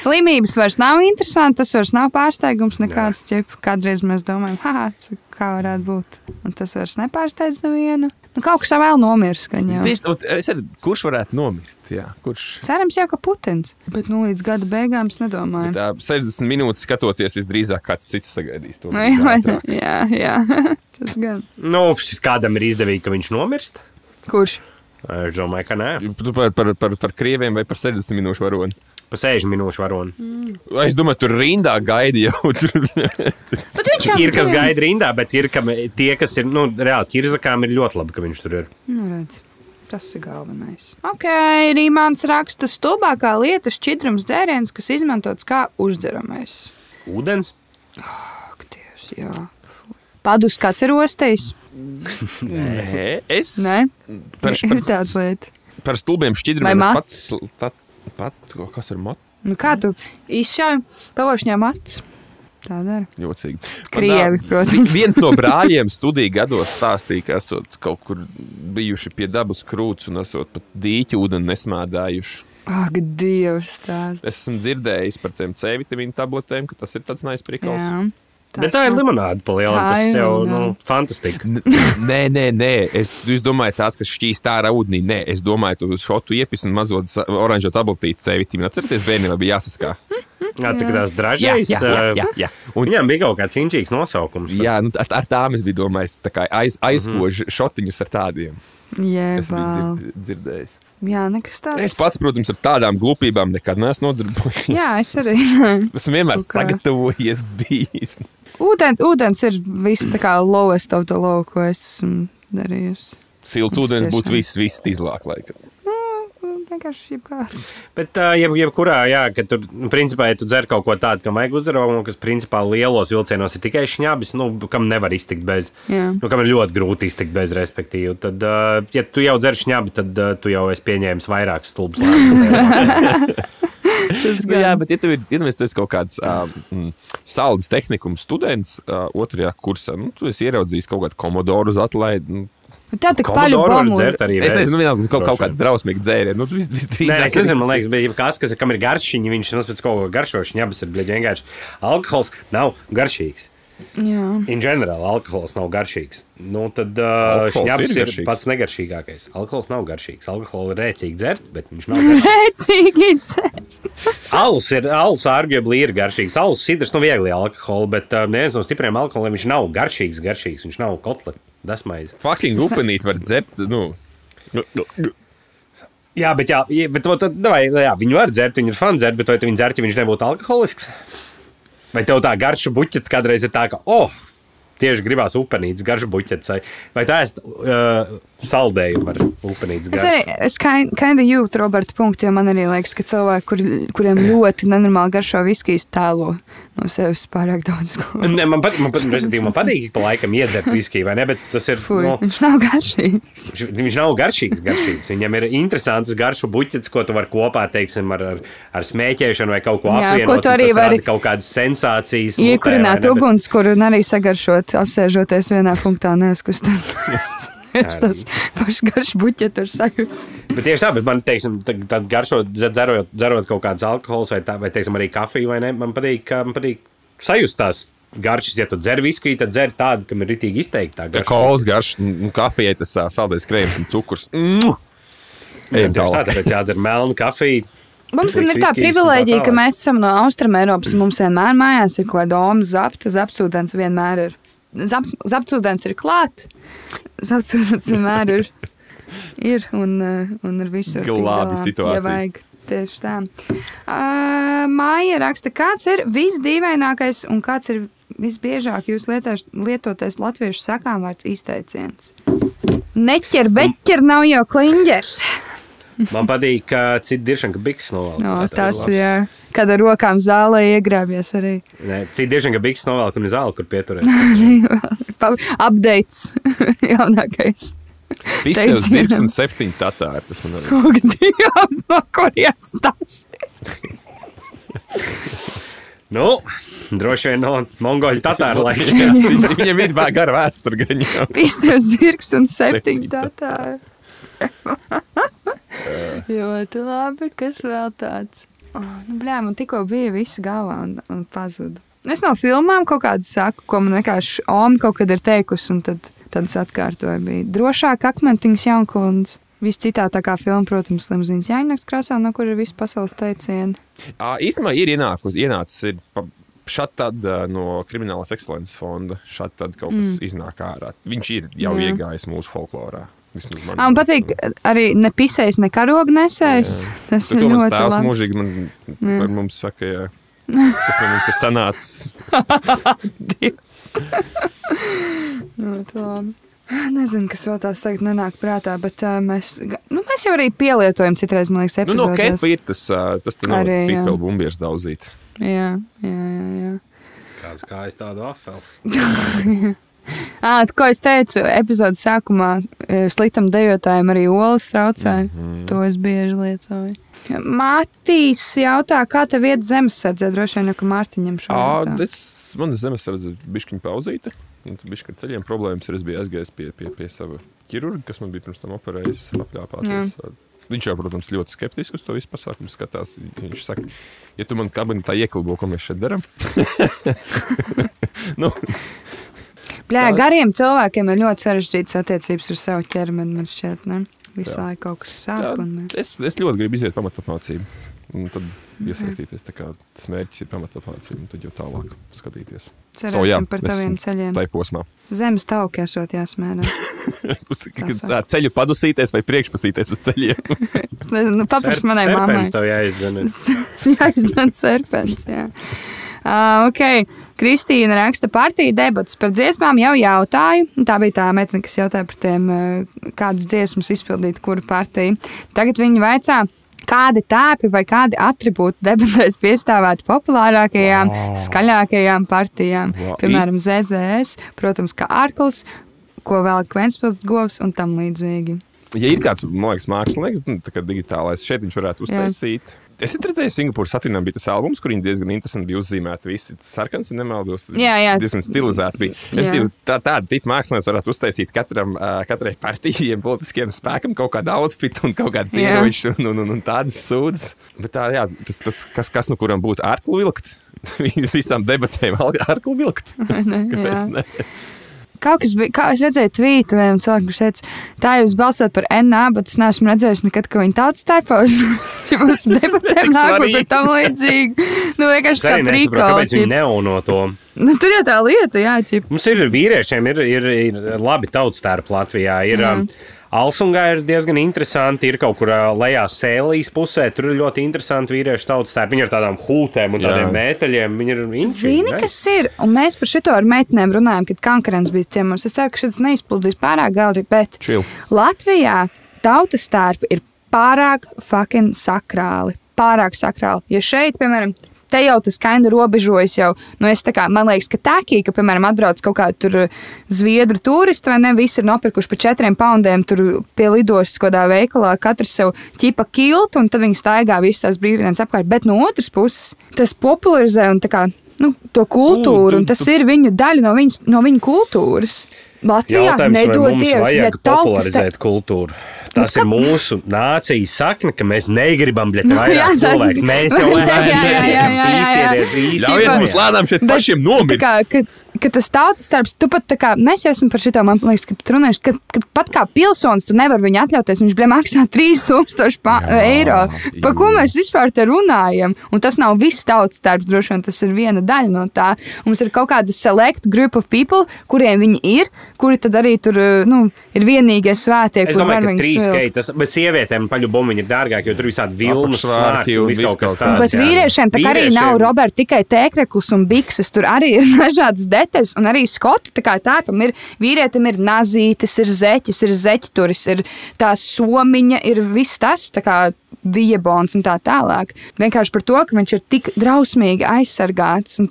S4: Slimības vairs nav interesanti, tas vairs nav pārsteigums nekāds. Ķip. Kādreiz mēs domājam, ha, kā varētu būt. Un tas vairs nepārsteidz nevienu. Nu, kaut kas vēl nomirs.
S1: kurš varētu nomirt? Jā, kurš?
S4: Cerams, jau ka Putins. Bet nu, līdz gada beigām es nedomāju.
S1: Tā 60 minūtes skatoties, visdrīzāk kāds cits sagaidīs to.
S4: Vai, ne? jā, jā. tas gan.
S2: Nu, kādam ir izdevīgi, ka viņš nomirst.
S4: Kurš?
S2: Es domāju, ka nē.
S1: Tu par, par, par, par krieviem vai par 60 minūšu varoni?
S2: Pa 60 minūšu varoni.
S1: Es domāju, tur rindā gaidi jau. Tur.
S2: Ir kas gaida rindā, bet ir kam, tie, kas ir, nu, reāli ķirzakām, ir ļoti labi, ka viņš tur ir.
S4: Nu, redz. Tas ir galvenais. Ok, Rīmāns raksta, stulbākā lieta šķidrums dzēriens, kas izmantots kā uzdzeramais.
S2: Ūdens.
S4: Ak, Dievs, jā. Padus kāds ir ostējis?
S1: Nē, es
S4: Nē,
S1: par,
S4: ir
S1: par,
S4: tāds lieta.
S1: par stulbiem šķidrumiem pats, pat, pat, kas ir mat?
S4: Nu, kā tu izšauji pavošņā matus? Tā dara.
S1: Jocīgi.
S4: Krievi,
S1: tā-
S4: protams.
S1: Viens no brāļiem studiju gados stāstīja, ka esot kaut kur bijuši pie dabas krūts un esot pat dīķu ūdeni nesmādājuši.
S4: Ak, Dievs, tās.
S1: Es esmu dzirdējis par tiem C vitamīnu tabletēm, ka tas ir tāds nice
S4: Jā.
S2: Bet tā ir limonāde pa lielam.
S4: Tā
S2: Tas
S4: ir
S2: jau, nu,
S4: limonāde.
S2: fantastika.
S1: Nē, nē, nē. Es, es domāju, tās, kas šķīst ārā ūdenī. Nē, es domāju, tu šotu iepis un mazo oranžo tabletīti C vitamīnu. Atcerieties, bērniem bija jāsaskā.
S2: Jā, tā kā tās dražais.
S1: jā. Un,
S2: Viņam bija kaut kāds inčīgs nosaukums.
S1: jā, nu, ar, ar tām es biju domājis, tā kā aiz, aizkož šotiņus ar tādiem.
S4: Jā,
S1: Es biju dzird, dzirdējis.
S4: jā, nekas tāds.
S1: Es pats, protams, ar tādām glupībām nekad neesmu nodarbojies.
S4: Jā, es arī.
S1: Esmu vienmēr sagatavojies, bijis.
S4: Ūdens, ūdens ir viss tā kā lowest of the low, ko es esmu darījusi.
S1: Silts ūdens
S4: tiešām.
S1: būtu viss, viss izlāk laikam.
S4: Nu, vienkārši jebkāds.
S2: Bet, uh, jeb, jebkurā, jā, ka tur, nu, principā, ja tu dzer kaut ko tādu, kam vajag uzraudzījumu, kas, principā, lielos vilcienos ir tikai šņabis, nu, kam nevar iztikt bez,
S4: Jā.
S2: nu, kam ir ļoti grūti iztikt bez, respektīvi. Tad, uh, ja tu jau dzer šņabi, tad uh, tu jau esi pieņēmis vairāk stulbus lēmumus.
S4: Tas
S1: Nu, jā, bet, ja tev ir, ja tu kaut kāds um, saldus tehnikums students uh, otrajā kursā, nu, tu esi ieraudzījis kaut kādu komodoru uz atlaidi. Nu,
S4: Tā tā kā paļu bombu.
S1: es nezinu, vienalga, nu, kaut, kaut kāda drausmīga dzēriena. Nu, tu vis, visdrīzāk
S2: Nē, es nezinu, man liekas, bija kas, kas kam ir garšīgi. Viņš mums pēc kaut kā garšošs, ņabas ir bļaļ, vienkārši. Alkohols nav garšīgs. In general, alkohols nav garšīgs. Nu, tad uh, šņabs
S1: ir
S2: ir, pats negaršīgākais. Alkohols nav garšīgs. Alkoholu ir rēcīgi dzert, bet viņš nav garšīgs.
S4: Rēcīgi dzer.
S2: Alus ir, alus arguably ir garšīgs. Alus sidrs, nu viegli alkoholi, bet uh, neviens no stipriem alkoholiem viņš nav garšīgs, garšīgs. Viņš nav kotlets, dasmaize.
S1: Fucking upenīt var dzert. Nu.
S2: Jā, bet, jā, bet to, tad, davai, jā, viņu var dzert, viņi ir fani dzert, bet vai tu viņu dzert, ja viņš nebūtu alkoholisks? Vai tev tā garša buķete kādreiz ir tā, ka, oh, tieši gribās upenītes, garša buķete, vai tā esi uh, saldējumu ar upenītes
S4: Es arī es kind of jūtu Roberta punktu, jo man arī liekas, ka cilvēki, kur, kuriem ļoti nenormāli garšo viskijas, tēlo no sevis pārāk daudz.
S2: Ne, man, pat, man, pat, man patīk, ka pa laikam iedzert viskiju, vai ne? Bet tas ir.
S4: Fui,
S2: nu,
S4: viņš nav garšīgs.
S2: Viņš, viņš nav garšīgs, garšīgs. Viņam ir interesants garšu buķets, ko tu vari kopā teiksim, ar, ar, ar smēķēšanu vai kaut ko
S4: Jā,
S2: apvienot.
S4: ko tu arī vari
S2: Kaut kādas sensācijas.
S4: Iekurināt ugunskura un arī sagaršot, apsēžoties vienā punktā, neuzkustot. Es tas pašs garš buķetu ar sajūstu.
S2: Bet tieši tā, bet man, teiksim, tad, tad garšo, dzerot, dzerot kaut kādus alkoholus vai, tā, vai teiksim, arī kafiju, vai ne, man patīk, ka- man patīk sajust tās garšas. Ja tu dzer viskiju, tad dzer tādu, kam ir ritīgi izteikta tā garša.
S1: kolas garš, nu, kafijai tas ā, saldais krējums un cukurs. Mm! Ejam
S2: Tieši tā, tāpēc jādzer melnu kafiju.
S4: Mums gan ir tā
S2: un tā
S4: privilēģija, ka mēs esam no Austrumēropas. Mums vienmēr mājās ir kāda doma zapta, zapsūdens vienmēr ir. Zapsūdens ir klāt. Zapsūdens vienmēr ir. Ir un, eh, un ar visu
S1: Glābi situāciju.
S4: Ja vajag. Tieši tā. Uh, Māja raksta, kāds ir visdīvainākais un kāds ir visbiežāk jūs lietoš, lietotais latviešu sakām vārds izteiciens. Neķer, beķer nav jau kliņģers.
S2: Man patīk, ka citi diršana, ka biks novelk.
S4: No, tas ir, jā. Kad ar rokām zālē iegrābjas arī.
S2: Nē, citi diršana, ka biks novelk un ir zāle, kur pieturēt.
S4: Updates jaunākais. Teicienam.
S1: zirgs un septiņi tatāri. Tas man arī.
S4: Ugadījums no kurienes tas
S2: Nu, droši vien no mongoļu laikiem.
S1: viņ- Viņam ir vēl gara vēsture. gan jau.
S4: Pistēvs zirgs un septiņi datāri. Ļoti labi, kas vēl tāds. Oh, nu, blē, man tikko bija viss galvā un, un pazuda. Es no filmām kaut kādu saku, ko man vienkārši Oma kaut kad ir teikusi, un tad, tad es atkārtoju. Bija drošāk akmentiņas jaunkundze. Viss citā tā kā filma, protams, limuzīnas jāņemts krāsā, no kur ir visi pasaules teicieni.
S1: Īstenībā ir ienākus, ienācis ir šad tad no Kriminālās ekscelences fonda. Šad tad kaut kas mm. iznāk ārā. Viņš ir jau
S4: Jā.
S1: iegājis mūsu folklorā. Man.
S4: Man patīk arī ne pisējis, ne karoga nesējis. Tas ir ļoti labi.
S1: mūžīgi man, par mums saka, jā. Tas no mums ir sanācis.
S4: Labi. Nezinu, kas vēl tāds tagad nenāk prātā, bet uh, mēs, nu, mēs jau arī pielietojam citreiz, man liekas,
S1: Nu, no
S4: epizodēs.
S1: kepa ir tas, ā, tas te nav
S4: Arī,
S1: pipeli bumbieris daudzīt.
S4: Jā, jā, jā. jā.
S2: Kāds kājas tādu afeli.
S4: À, ko es teicu, epizodes sākumā eh, sliktam dejotājiem arī olas traucēja. Mm. -hmm. To es bieži lietoju. Matīs jautā, kā tev iet zemesardzē? Droši vien, ka Mārtiņam šo
S1: Ā,
S4: jautā.
S1: Es, man zemesardze bišķiņa pauzīte. Bišķi ar ceļiem problēmas ir. Es biju aizgājis pie, pie, pie sava ķirurga, kas man bija pirms tam operējis, apļāpāties. Viņš jau, protams, ļoti skeptiski uz to visu pasākumu skatās. Viņš saka, ja tu man kabinetā ieklabo, ko mēs šeit darām, nu, Tā-
S4: gariem cilvēkiem ir ļoti sarežģītas attiecības ar savu ķermeni. Man šķiet, ne? Visu laiku kaut kas sāp. Un,
S1: es, es ļoti gribu iziet pamatapmācību. Un tad iesaistīties. tā kā Tas mērķis ir pamatapmācība, un tad jau tālāk skatīties.
S4: cerēsim
S1: So, jā,
S4: par taviem ceļiem.
S1: Tā ir posmā.
S4: Zemes tauki esot jāsmērē.
S1: Tā ceļu padusīties vai priekšpusīties uz ceļiem.
S4: Es nezinu, papras manai mammai.
S2: Serpents tev jāizdara.
S4: jā, izdod serpents. Jā. Uh, ok, Kristīna raksta, partija debatas par dziesmām jau jautāju. Tā bija tā metne, kas jautāja par tiem, uh, kādas dziesmas izpildīt, kuru partiju. Tagad viņi vaicā, kādi tēpi vai kādi attribūti debatēs piestāvētu populārākajām, wow. skaļākajām partijām.
S1: Wow.
S4: Piemēram, ZZS, protams, kā ārklis, ko vēl Kvenspils govs un tam līdzīgi.
S1: Ja ir kāds, man liekas, mākslinieks, nu, tā kā digitālais, šeit viņš varētu uztaisīt. Es redzēju, Singapūras satīnām bija tas albums, kur viņi diezgan interesanti bija uzzīmēti. Visi sarkans, ja nemaldos.
S4: Jā, jā.
S1: Diezgan stilizēti bija.
S4: Jā.
S1: Respektīvi, Tā, tāda tipa mākslinieks varētu uztaisīt katram, katrai partijai, politiskiem spēkam kaut kādu outfitu un kaut kādas ieročus un, un, un, un tādas sūdzes. Bet tā, jā, tas, tas kas, kas no kuram būtu ārklu vilkt? Viņus visām debatēm ārklu vilkt.
S4: Ne, jā.
S1: Kāpēc ne?
S4: Kaut kas bija, kā es redzēju, tvītu vienam cilvēkam, kurš teica, tā jūs balsojat par NA, bet es neesmu redzējis nekad, ka viņi tāds starpā uz debatēm nākot un tam līdzīgi. Nu, vienkārši kā
S2: nesaprotu, kāpēc viņi neuno to.
S4: Nu, tur jau tā lieta, jā, ķip.
S2: Mums ir vīriešiem, ir, ir, ir labi tautas tērpi Latvijā. Ir
S4: Jā.
S2: um, Alsungā ir diezgan interesanti. Ir kaut kur lejā sēlīs pusē. Tur ir ļoti interesanti vīriešu tautas tērpi. Viņi ar tādām hūtēm un
S1: Jā.
S2: tādiem mēteļiem. Viņi ir inčīgi,
S4: Zini,
S2: ne?
S4: kas ir? Un mēs par šo ar meitenēm runājam, kad konkurence bija ciemos. Es ceru, ka šis neizplūdīs pārāk galdri, bet
S1: Chill.
S4: Latvijā tautas tērpi ir pārāk fucking sakrāli. Pārāk sakrāli. Ja šeit, piemēram, te jau tas kaina robežojas jau, nu es kā, man liekas, ka tā, ka, piemēram, atbrauc kaut kāda uh, zviedru turisti, vai ne, visi ir nopirkuši par četriem poundiem tur pie lidostas kādā veikalā, katrs sev ķipa kiltu, un tad viņi staigā visas tās brīvdienas apkārt. Bet no otras puses, tas popularizē un tā kā, nu, to kultūru,
S1: Tu-
S4: un tas
S1: tu-
S4: ir viņu daļa no, viņas, no viņu kultūras. Latvijā
S2: vajag
S4: bet tautas
S2: popularizēt kultūru. Tas ir mūsu nācijas sakne, ka mēs negribam bļet
S4: Jā,
S2: vairāk
S4: tas-
S2: cilvēku. Mēs jau esam
S4: jā.
S2: īsiet,
S1: Ļaujiet mums lēnām šeit pašiem
S4: tā
S1: nomirt.
S4: kā, ka, ka tas tautas darbs, tu pat tā kā mēs jau esam par šo man liekas, ka runājuši, ka, ka pat kā pilsonis tu nevari viņu atļauties. Viņš bija maksā 3000 pa,
S1: Jā,
S4: eiro. Par ko mēs vispār te runājam? Un tas nav viss tautas darbs, droši vien tas ir viena daļa no tā. Mums ir kaut kāda select group of people, kuriem viņi ir, kuri tad arī tur nu, ir vienīgie svētie,
S2: Es domāju, ka trīs skaitas, bet sievietēm paļu bumbiņi ir dārgāk, jo tur visādi
S1: Apakšsvārki
S2: svārki
S1: un
S2: viss kaut kas tāds.
S4: Bet vīriešiem tā arī nav Roberta tikai tēkreklis un bikses. Tur arī ir dažādas detaļas, un arī skotu tāpam ir vīrietim ir nazītes, ir zeķis, ir zeķturis, ir tā somiņa, ir viss tas, viebons un tā tālāk. Vienkārši par to, ka viņš ir tik drausmīgi aizsargāts un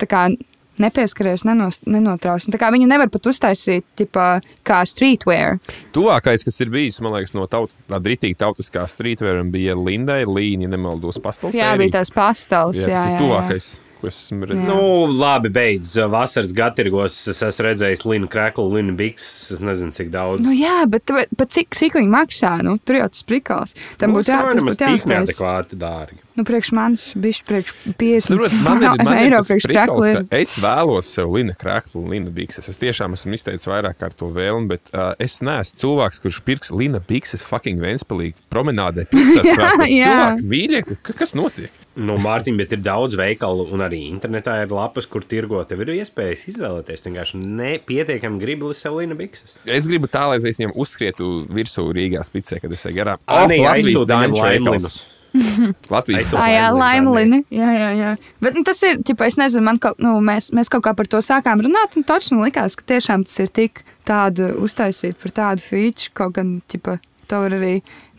S4: nepieskaries, nenos, nenotraus. Un Tā kā viņu nevar pat uztaisīt tipā, kā streetwear.
S1: Tuvākais, kas ir bijis, man liekas, no tautas, tāda rītīga tautiskā streetwear bija Lindai, Līna, ja nemaldos, pastels.
S4: Jā, bija tās pastels.
S1: Jā,
S4: Jā, jā,
S1: ir
S4: jā.
S1: Ko es esmu redzējis.
S2: Nu, labi, beidz. Vasaras gatirgos es esmu redzējis Linu Kreklu, Linu Biks. Es nezinu, cik daudz.
S4: Nu, jā, bet, bet cik, cik viņi maksā? Nu, tur jau tas prikals. Tam būtu jā, tas būtu
S2: tik
S4: jāuztais.
S2: neadekvāti dārgi.
S4: Nu, priekš manis bišķi priekš 50
S1: Saprot, man ir, man ir
S4: eiro
S1: tas prikals, ka Es vēlos sev Lina krāklu un Lina bikses. Es tiešām esmu izteicis vairāk kārt to vēlmi, bet uh, es neesmu cilvēks, kurš pirks Lina bikses fucking Ventspēlī promenādē. pilsētas
S4: Jā, jā.
S1: Cilvēki, mīļie, ka- kas notiek?
S2: Nu, Mārtiņ, bet ir daudz veikalu, un arī internetā ir lapas, kur tirgo. Tev ir iespējas izvēlēties. Tu vienkārši nepietiekami gribi sev Lina Bikses.
S1: Es gribu tā, lai es viņam uzskrietu virsū Rīgā spicē, kad es eju garām.
S2: Anī,
S1: Oh, Latvijas
S2: viņam
S1: daņu
S2: laimlinus.
S1: veikals. Latvijas.
S4: Ah, jā,
S2: Laimlini.
S4: Jā, jā, jā. Bet nu, tas ir, ķipa, es nezinu, man kaut, nu, mēs, mēs kaut kā par to sākām runāt, un točni likās, ka tiešām tas ir tik tādu uztaisīt par tādu feature, kaut gan, ķipa, to var arī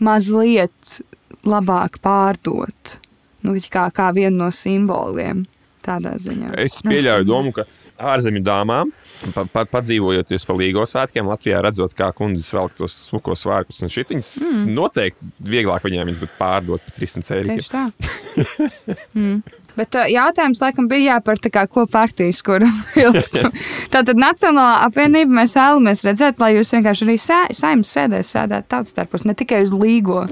S4: mazliet labāk pārdot. Nu, kā, kā vienu no simboliem.
S1: Es pieļauju domu, ka ārzemju dāmām, pa, pa, padzīvojoties pa Līgo svētkiem, Latvijā redzot, kā kundzes velk tos smukos svārkus un šitiņus, mm. noteikti vieglāk viņiem viņas pārdot par 300 eiro.
S4: Tieši tā. mm. Bet uh, jautājums laikam bija jā, par tā kā, ko partijas, kur vilkt. Tātad Nacionālā apvienība mēs vēlamies redzēt, lai jūs vienkārši arī saimnes sēdēs sēdēt tautas starpos, ne tikai uz līgo.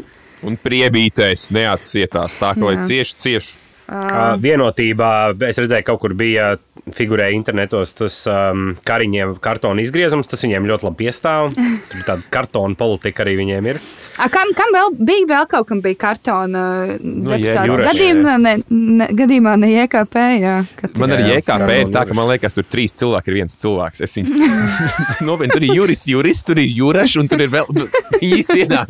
S1: Un priebītais neatsietās tā, ka lai cieši, cieši.
S2: Uh, vienotībā es redzēju, ka kaut kur bija figurēja internetos tas um, kariņiem kartona izgriezums. Tas viņiem ļoti labi piestāv. Tur tāda kartona politika arī viņiem ir.
S4: A, kam, kam vēl bija vēl kaut kam bija kartona nu, deputāta? Gadījumā ne, ne, gadījumā ne JKP, jā. ka
S1: Man arī
S2: Jā,
S1: JKP
S2: jā,
S1: ir tā, ka man liekas, tur trīs cilvēki ir viens cilvēks. Es viņus nopietni, tur ir juris, juris, tur ir jurašs un tur ir vēl nu, īsi vienā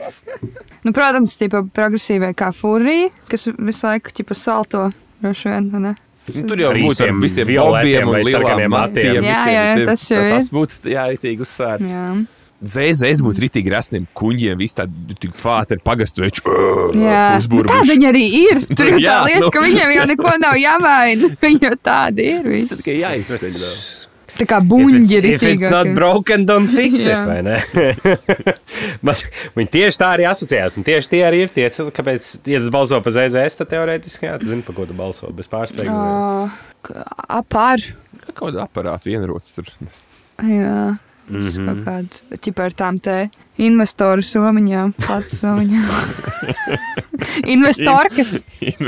S1: izskatā.
S4: Nu, protams, tipa progresīvai kā furija, kas visu laiku tipa salto droši vien, vai ne?
S1: Nu, tur jau
S2: Ar
S1: būtu ar visiem
S2: violetiem
S1: bobiem un
S2: sarkaniem matiem.
S4: Jā,
S1: visiem
S4: jā, jā, tas jau ir.
S1: Tas būtu jāritīgi uzsvērts.
S4: Jā.
S1: Zēzēs būtu rītīgi rasniem kuņģiem, viss tādi tik fāteri pagastojuši.
S4: Jā, nu, tā viņi arī ir. Tur jau tā lieta,
S1: nu.
S4: ka viņiem jau neko nav jāmaina. Viņi jau tādi ir.
S1: Tas tikai jāizceļ.
S4: Tā kā
S2: it's,
S4: ir.
S2: if it's not broken, don't fix it. Viņi tieši tā arī asociējās. Un tieši tie arī ir tie cilvēki, kāpēc, ja tu balso par ZZS, tad teorētiski, jā, tu zini, par ko tu balso bez pārsteiguma.
S4: Apar.
S1: Kaut kāda aparāta vienrots tur.
S4: Jā.
S2: Mhm.
S4: Mm -hmm. Kaut kāda ķipa ar tām te investoru somiņām, pats somiņām. Investorkas.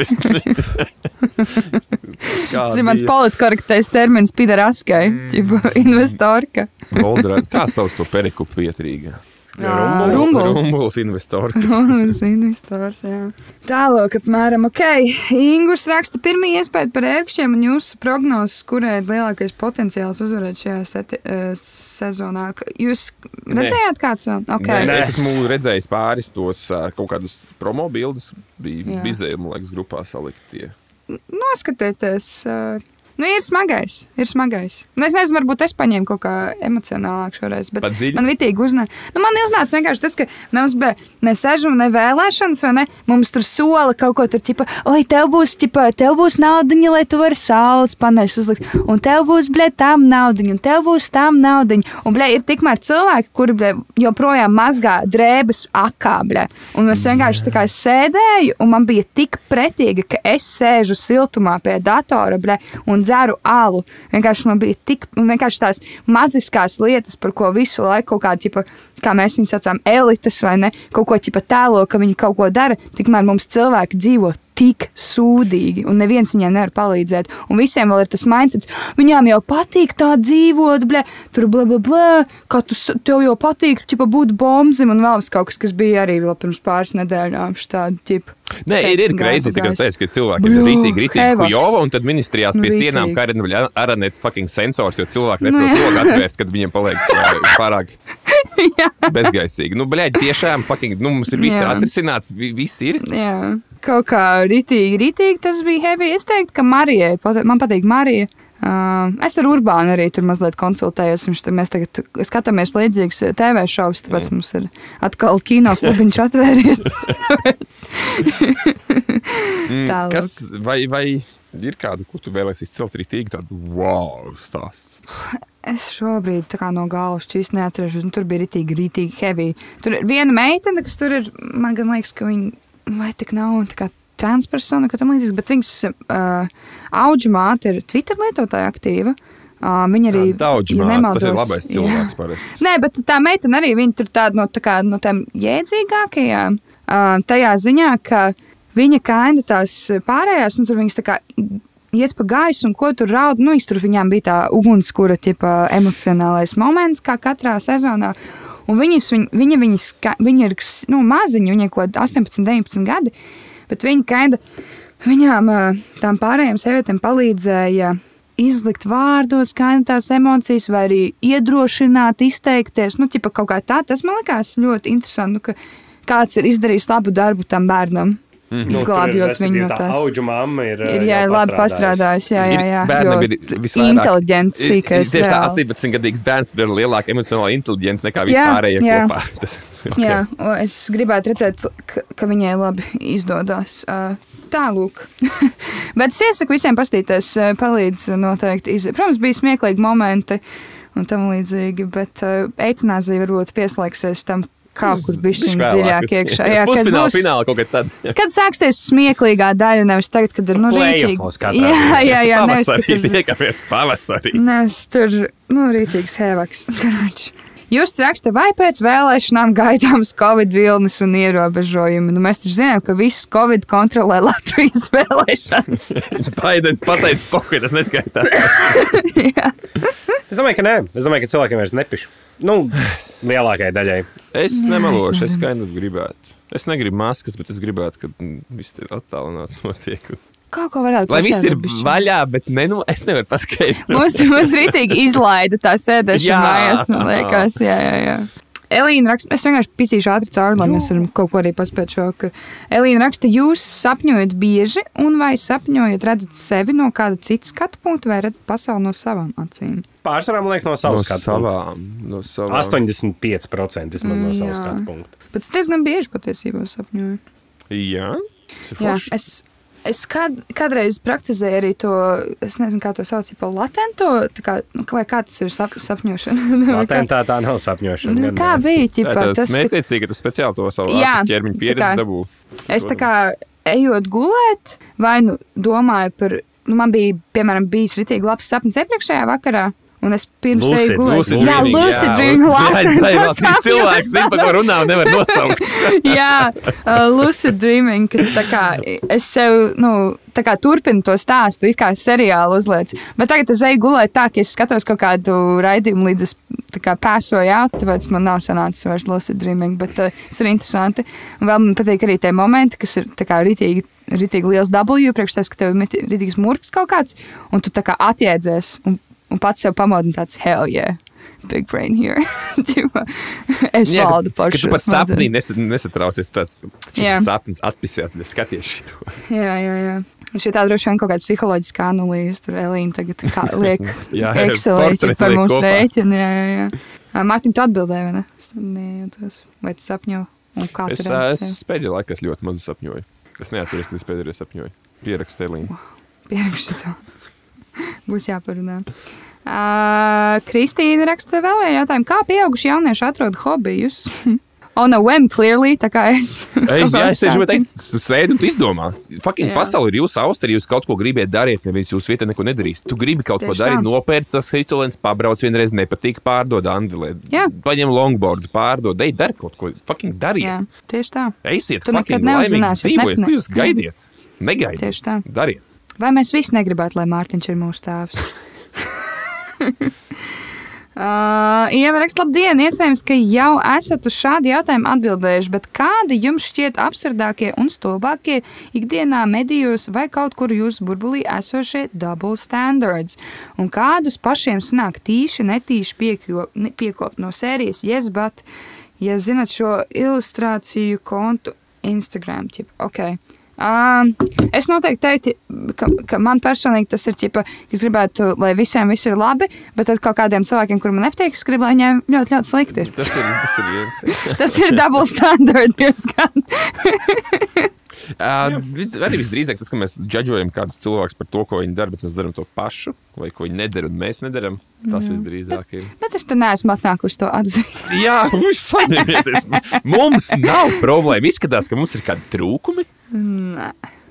S4: Tas ir mans politkorektais termins pideraskai.
S2: Mm.
S4: Investorka.
S1: Goldrāda. Kā sauc to perikupu vietrīgā? Rumbuls investors.
S4: Uz investors, jā. Tālāk, apmēram, ok. Ingūns raksta, pirmā iespēja par ērkšķiem un jūsu prognozes, kurai ir lielākais potenciāls uzvarēt šajā seti, uh, sezonā. Jūs redzējāt, kāds vēl? Okay.
S1: Nē,
S2: Nē.
S1: es esmu redzējis pāris tos ā, kaut kādus promo bildes. Bija man liekas, grupā saliktie.
S4: Noskatieties. Uh, Nu, ir smagais, ir smagais. Nu, es nezinu, varbūt es paņēmu kaut kā emocionālāk šoreiz. Bet man ritīgi uznāca. Nu, man uznāca vienkārši tas, ka mums bija, mēs sēžam ne vēlēšanas, vai ne? Mums tur sola kaut ko tur, tipo, oi, tev būs, tipo, tev būs naudiņa, lai tu vari saules paneļus uzlikt. Un tev būs, blē, tam naudiņa, un tev būs tam naudiņa. Un, blē, ir tikmēr cilvēki, kuri, blē, joprojām mazgā drēbes akā, blē. Un es vienkārši tā kā sēdēju, un man bija tik pretīgi, ka es sēžu siltumā pie datora, blē, un dzeru alu. Vienkārši man bija tik, un vienkārši tās maziskās lietas, par ko visu laiku kaut kāda, tipa, kā mēs viņus saucam, elites vai ne, kaut ko tipa tēlo, ka viņi kaut ko dara, tikmēr mums cilvēki dzīvo tik sūdīgi, un neviens viņiem nevar palīdzēt. Un visiem vēl ir tas mindset, viņām jau patīk tā dzīvot, blē, tur blē, blē, blē, kā tu, tev jau patīk, ķipa, būt bombzim, un vēl kaut kas, kas bija arī vēl pirms pāris nedēļām, štādi, ķipa.
S1: Nē, ir, ir greizi, teicu, ka cilvēki ir rītīgi, rītīgi
S4: hevaks.
S1: hujova, un tad ministrijās
S4: Nu,
S1: pie
S4: rītīgi.
S1: sienām karina aranet fucking sensors, jo cilvēki
S4: Nu,
S1: neprot to atvērt, kad viņiem paliek pārāk bezgaisīgi. Nu, bļaļ, tiešām fucking, nu, mums ir viss atrisināts, vi- viss ir.
S4: Jā, kaut kā rītīgi, rītīgi tas bija heavy. Es teiktu, ka Marijai, man patīk Marija. Uh, es ar Urbānu arī tur mazliet konsultējos. Viņš, mēs tagad skatāmies līdzīgus TV šovus, tāpēc mm. mums ir atkal kino klubiņš atvērties.
S1: Mm,
S4: Tālāk.
S1: Kas, vai, vai ir kāda, ko tu vēlēsies izcelt rītīgi, tādu wow stāstu?
S4: es šobrīd no galvas čīs neatceros, un tur bija rītīgi, rītīgi heavy. Tur ir viena meitene, kas tur ir, man liekas, ka viņa vai tik nav transpersona, ka tam līdzīgs, bet viņas uh, auģu māte ir Twitter lietotāja aktīva. Uh, viņa arī
S1: Daudz,
S4: ja
S1: ja tas ir
S4: nemaldos,
S1: labais cilvēks parasti.
S4: Nē, bet tā meitene arī viņa tur tāda no, tā kā, no tām jēdzīgākajām. Uh, tajā ziņā, ka viņa kaina tās pārējās, nu, tur viņas tā kā iet pa gaisu un ko tur raud. Nu, tur viņām bija tā ugunskura tipa emocionālais moments, kā katrā sezonā. Un viņas, viņ, viņa, viņas, viņa ir nu, maziņa, viņai kaut kāda 18, 19 gadi, bet viņa kaina viņām, tām pārējām sievietēm palīdzēja izlikt vārdos, kā tās emocijas, vai arī iedrošināt, izteikties. Nu, ķipa, kā tā, tas man likās ļoti interesanti, nu, ka kāds ir izdarījis labu darbu tam bērnam. Mm -hmm. Izglābjot viņu no
S2: tā
S4: tās.
S2: auģu mamma ir.
S4: Ir jā,
S2: jau
S4: labi
S2: pastrādājusi.
S4: Jā, jā, jā.
S1: Bērnam ir visvairāk.
S4: Inteliģents, sīkais.
S1: Tieši tā,
S4: reāli.
S1: 18-gadīgs bērns tur ir lielāka emocionāla inteligence nekā
S4: Jā,
S1: vispārējie
S4: jā.
S1: kopā. Tas, okay.
S4: Jā, es gribētu redzēt, ka, viņai labi izdodas. Tālāk. Bet es iesaku visiem paskatīties, uh, palīdz noteikti. Iz... Protams, bija smieklīgi momenti un tam līdzīgi, bet uh, eitanāzija varbūt pieslēgsies tam kaut kur bišķiņ dziļāk iekšā. Jā, kad būs,
S1: fināla kaut kad tad.
S4: kad sāksies smieklīgākā daļa, nevis tagad, kad ir nu, rītīgi. Jā, jā, jā, nevis,
S1: Pavasarī
S4: tur
S1: tiekamies pavasarī.
S4: Nes tur, nu, rītīgs hēvaks. Jūs raksta, vai pēc vēlēšanām gaidāms Covid vilnis un ierobežojumi. Nu, mēs taču zinām, ka viss Covid kontrolē Latvijas vēlēšanas.
S1: Baidens pateica, pokai, tas neskaitās.
S2: Es domāju, ka nē. Es domāju, ka cilvēkiem vairs nepiš. Nu, lielākajai daļai.
S1: Es nemelošu,
S4: es
S1: skaidri gribētu. Es negribu maskas, bet es gribētu, ka viss ir attālināti notiek.
S4: Kaut ko varētu
S1: Lai viss ir
S4: bišķiņ.
S1: vaļā, bet ne, nu, es nevaru paskaidrot.
S4: Mums, mums rītīgi izlaida tā sēdešana
S1: Jā.
S4: mājās, man liekas. Jā, jā, jā. Elīna raksta, es vienkārši pisīšu ātri cauri, lai mēs varam kaut ko arī paspēt šo. ka Elīna raksta, jūs sapņojat bieži, un vai sapņojat, redzat sevi no kāda cita skatu punkta, vai redzat pasauli no savām acīm?
S2: Pārsvarā, man liekas, no
S1: No
S2: savas skatu punkta.
S1: savām, no savām.
S2: 85% vismaz no
S4: Mm,
S2: savas
S4: jā.
S2: skatu punkta.
S4: Bet es diezgan bieži patiesībā sapņoju.
S1: Jā, tas ir
S4: Jā, es, es kād, kādreiz praktizēju arī to, es nezinu, kā to sauc, pa latento, tā kā, nu, vai kā tas ir sap, sapņošana. Nu,
S2: Latentā tā nav sapņošana.
S4: Nu, kā bija?
S1: Tā
S4: Ķipa,
S1: ir
S4: tas,
S1: mērķiecīgi, ka tu speciāli to savu
S4: Jā,
S1: ķermeņa
S4: tā
S1: pieredzi dabū.
S4: es tā kā ejot gulēt, vai nu domāju par, nu, man bija, piemēram, bijis ritīgi labs sapnis iepriekšējā vakarā, Un es pirms eju gulēt.
S2: lucid
S4: Jā, lucid
S1: Jā, jā,
S4: tas
S1: trīs cilvēki zina, par ko runā un nevar nosaukt.
S4: Jā, uh, lucid dreaming, kad tā kā es sev, nu, tā kā turpinu to stāstu, it kā seriālu uzliec. Bet tagad es eju gulēt tā, ka es skatos kaut kādu raidījumu, līdz es tā kā pēsoju out, tāpēc man nav sanācis vairs lucid dreaming, bet uh, tas ir interesanti. Un vēl man patīk arī tie momenti, kas ir tā kā rītīgi. Rītīgi liels W, priekš tevis, ka tev ir rītīgs murgs kaut kāds, un tu tā kā atjēdzies un, un pats sev pamodi tāds hell yeah. Big brain here. Es
S1: Jā,
S4: valdu par
S1: tu
S4: šo
S1: pat sapnī nes- nesatraucies. Šis sapnis atpisēs, bet skaties šito.
S4: Jā, jā, jā. Un šī tā droši vien kaut kāda psiholoģiska analīze. Tur Elīna tagad kā liek
S1: portreti
S4: par mūsu rēķinu. Jā, jā, jā. Mārtiņ, tu atbildēji, vai ne? Es nejūtos. Vai tu sapņo? Un kā
S1: Es,
S4: tu redzi
S1: es pēdējā laikā es ļoti maz sapņoju. Es neatceros, kad es pēdējo reizi sapņoju. Pierakstu Elīnu.
S4: Pierakstu to. Būs jāparunā. Uh, Kristīna raksta vēl vienu jautājumu. Kā pieauguši jaunieši atrod hobijus? On a whim, clearly, tā kā es.
S1: Es, jā, es teikt, tu sēdi un izdomā. Fucking
S4: Jā.
S1: pasaule ir jūsu auster, jūs kaut ko gribat darīt, nevis jūs vietā neko nedarīs. Tu gribi kaut ko
S4: Tieši
S1: darīt,
S4: tā.
S1: nopērc tas hitolens, pabrauc vienreiz, nepatīk, pārdod.
S4: Jā.
S1: Paņem longboardu, pārdod, ej, dari kaut ko. Fucking
S4: Jā,
S1: dariet.
S4: tieši tā.
S1: Eisiet,
S4: Tu
S1: fucking
S4: nekad neuzzināsi,
S1: dzīvojiet, ko jūs gaidiet. Negaidiet.
S4: Tieši tā.
S1: Dariet.
S4: Vai mēs visi negribētu, lai Mārtiņš ir mūsu tēvs? Uh, Ieva raksta, labdien! Iespējams, ka jau esat uz šādu jautājumu atbildējuši, bet kādi jums šķiet absurdākie un stulbākie ikdienā medijos vai kaut kur jūsu burbulī esošie double standards? Un kādus pašiem sanāk tīši, netīši piekjo- piekopt no sērijas Yes, but, ja zinat šo ilustrāciju kontu Instagram, tip, ok. Um, es noteikti teiktu, ka, ka man personīgi tas ir ķipa, ka es gribētu, lai visiem viss ir labi, bet tad kaut kādiem cilvēkiem, kuriem man nepatīk, es gribu, lai viņiem ļoti, ļoti slikti ir.
S1: Tas ir, tas ir viens.
S4: Tas ir double standard.
S1: Uh, arī visdrīzāk tas, ka mēs džudžojam kādus cilvēkus par to, ko viņi dara, bet mēs darām to pašu, vai ko viņi nedara un mēs nedarām. Tas visdrīzāk ir.
S4: Bet es te neesmu atnākusi to atzīt.
S1: Jā, jūs saņemieties. Mums nav problēma. Izskatās, ka mums ir kādi trūkumi.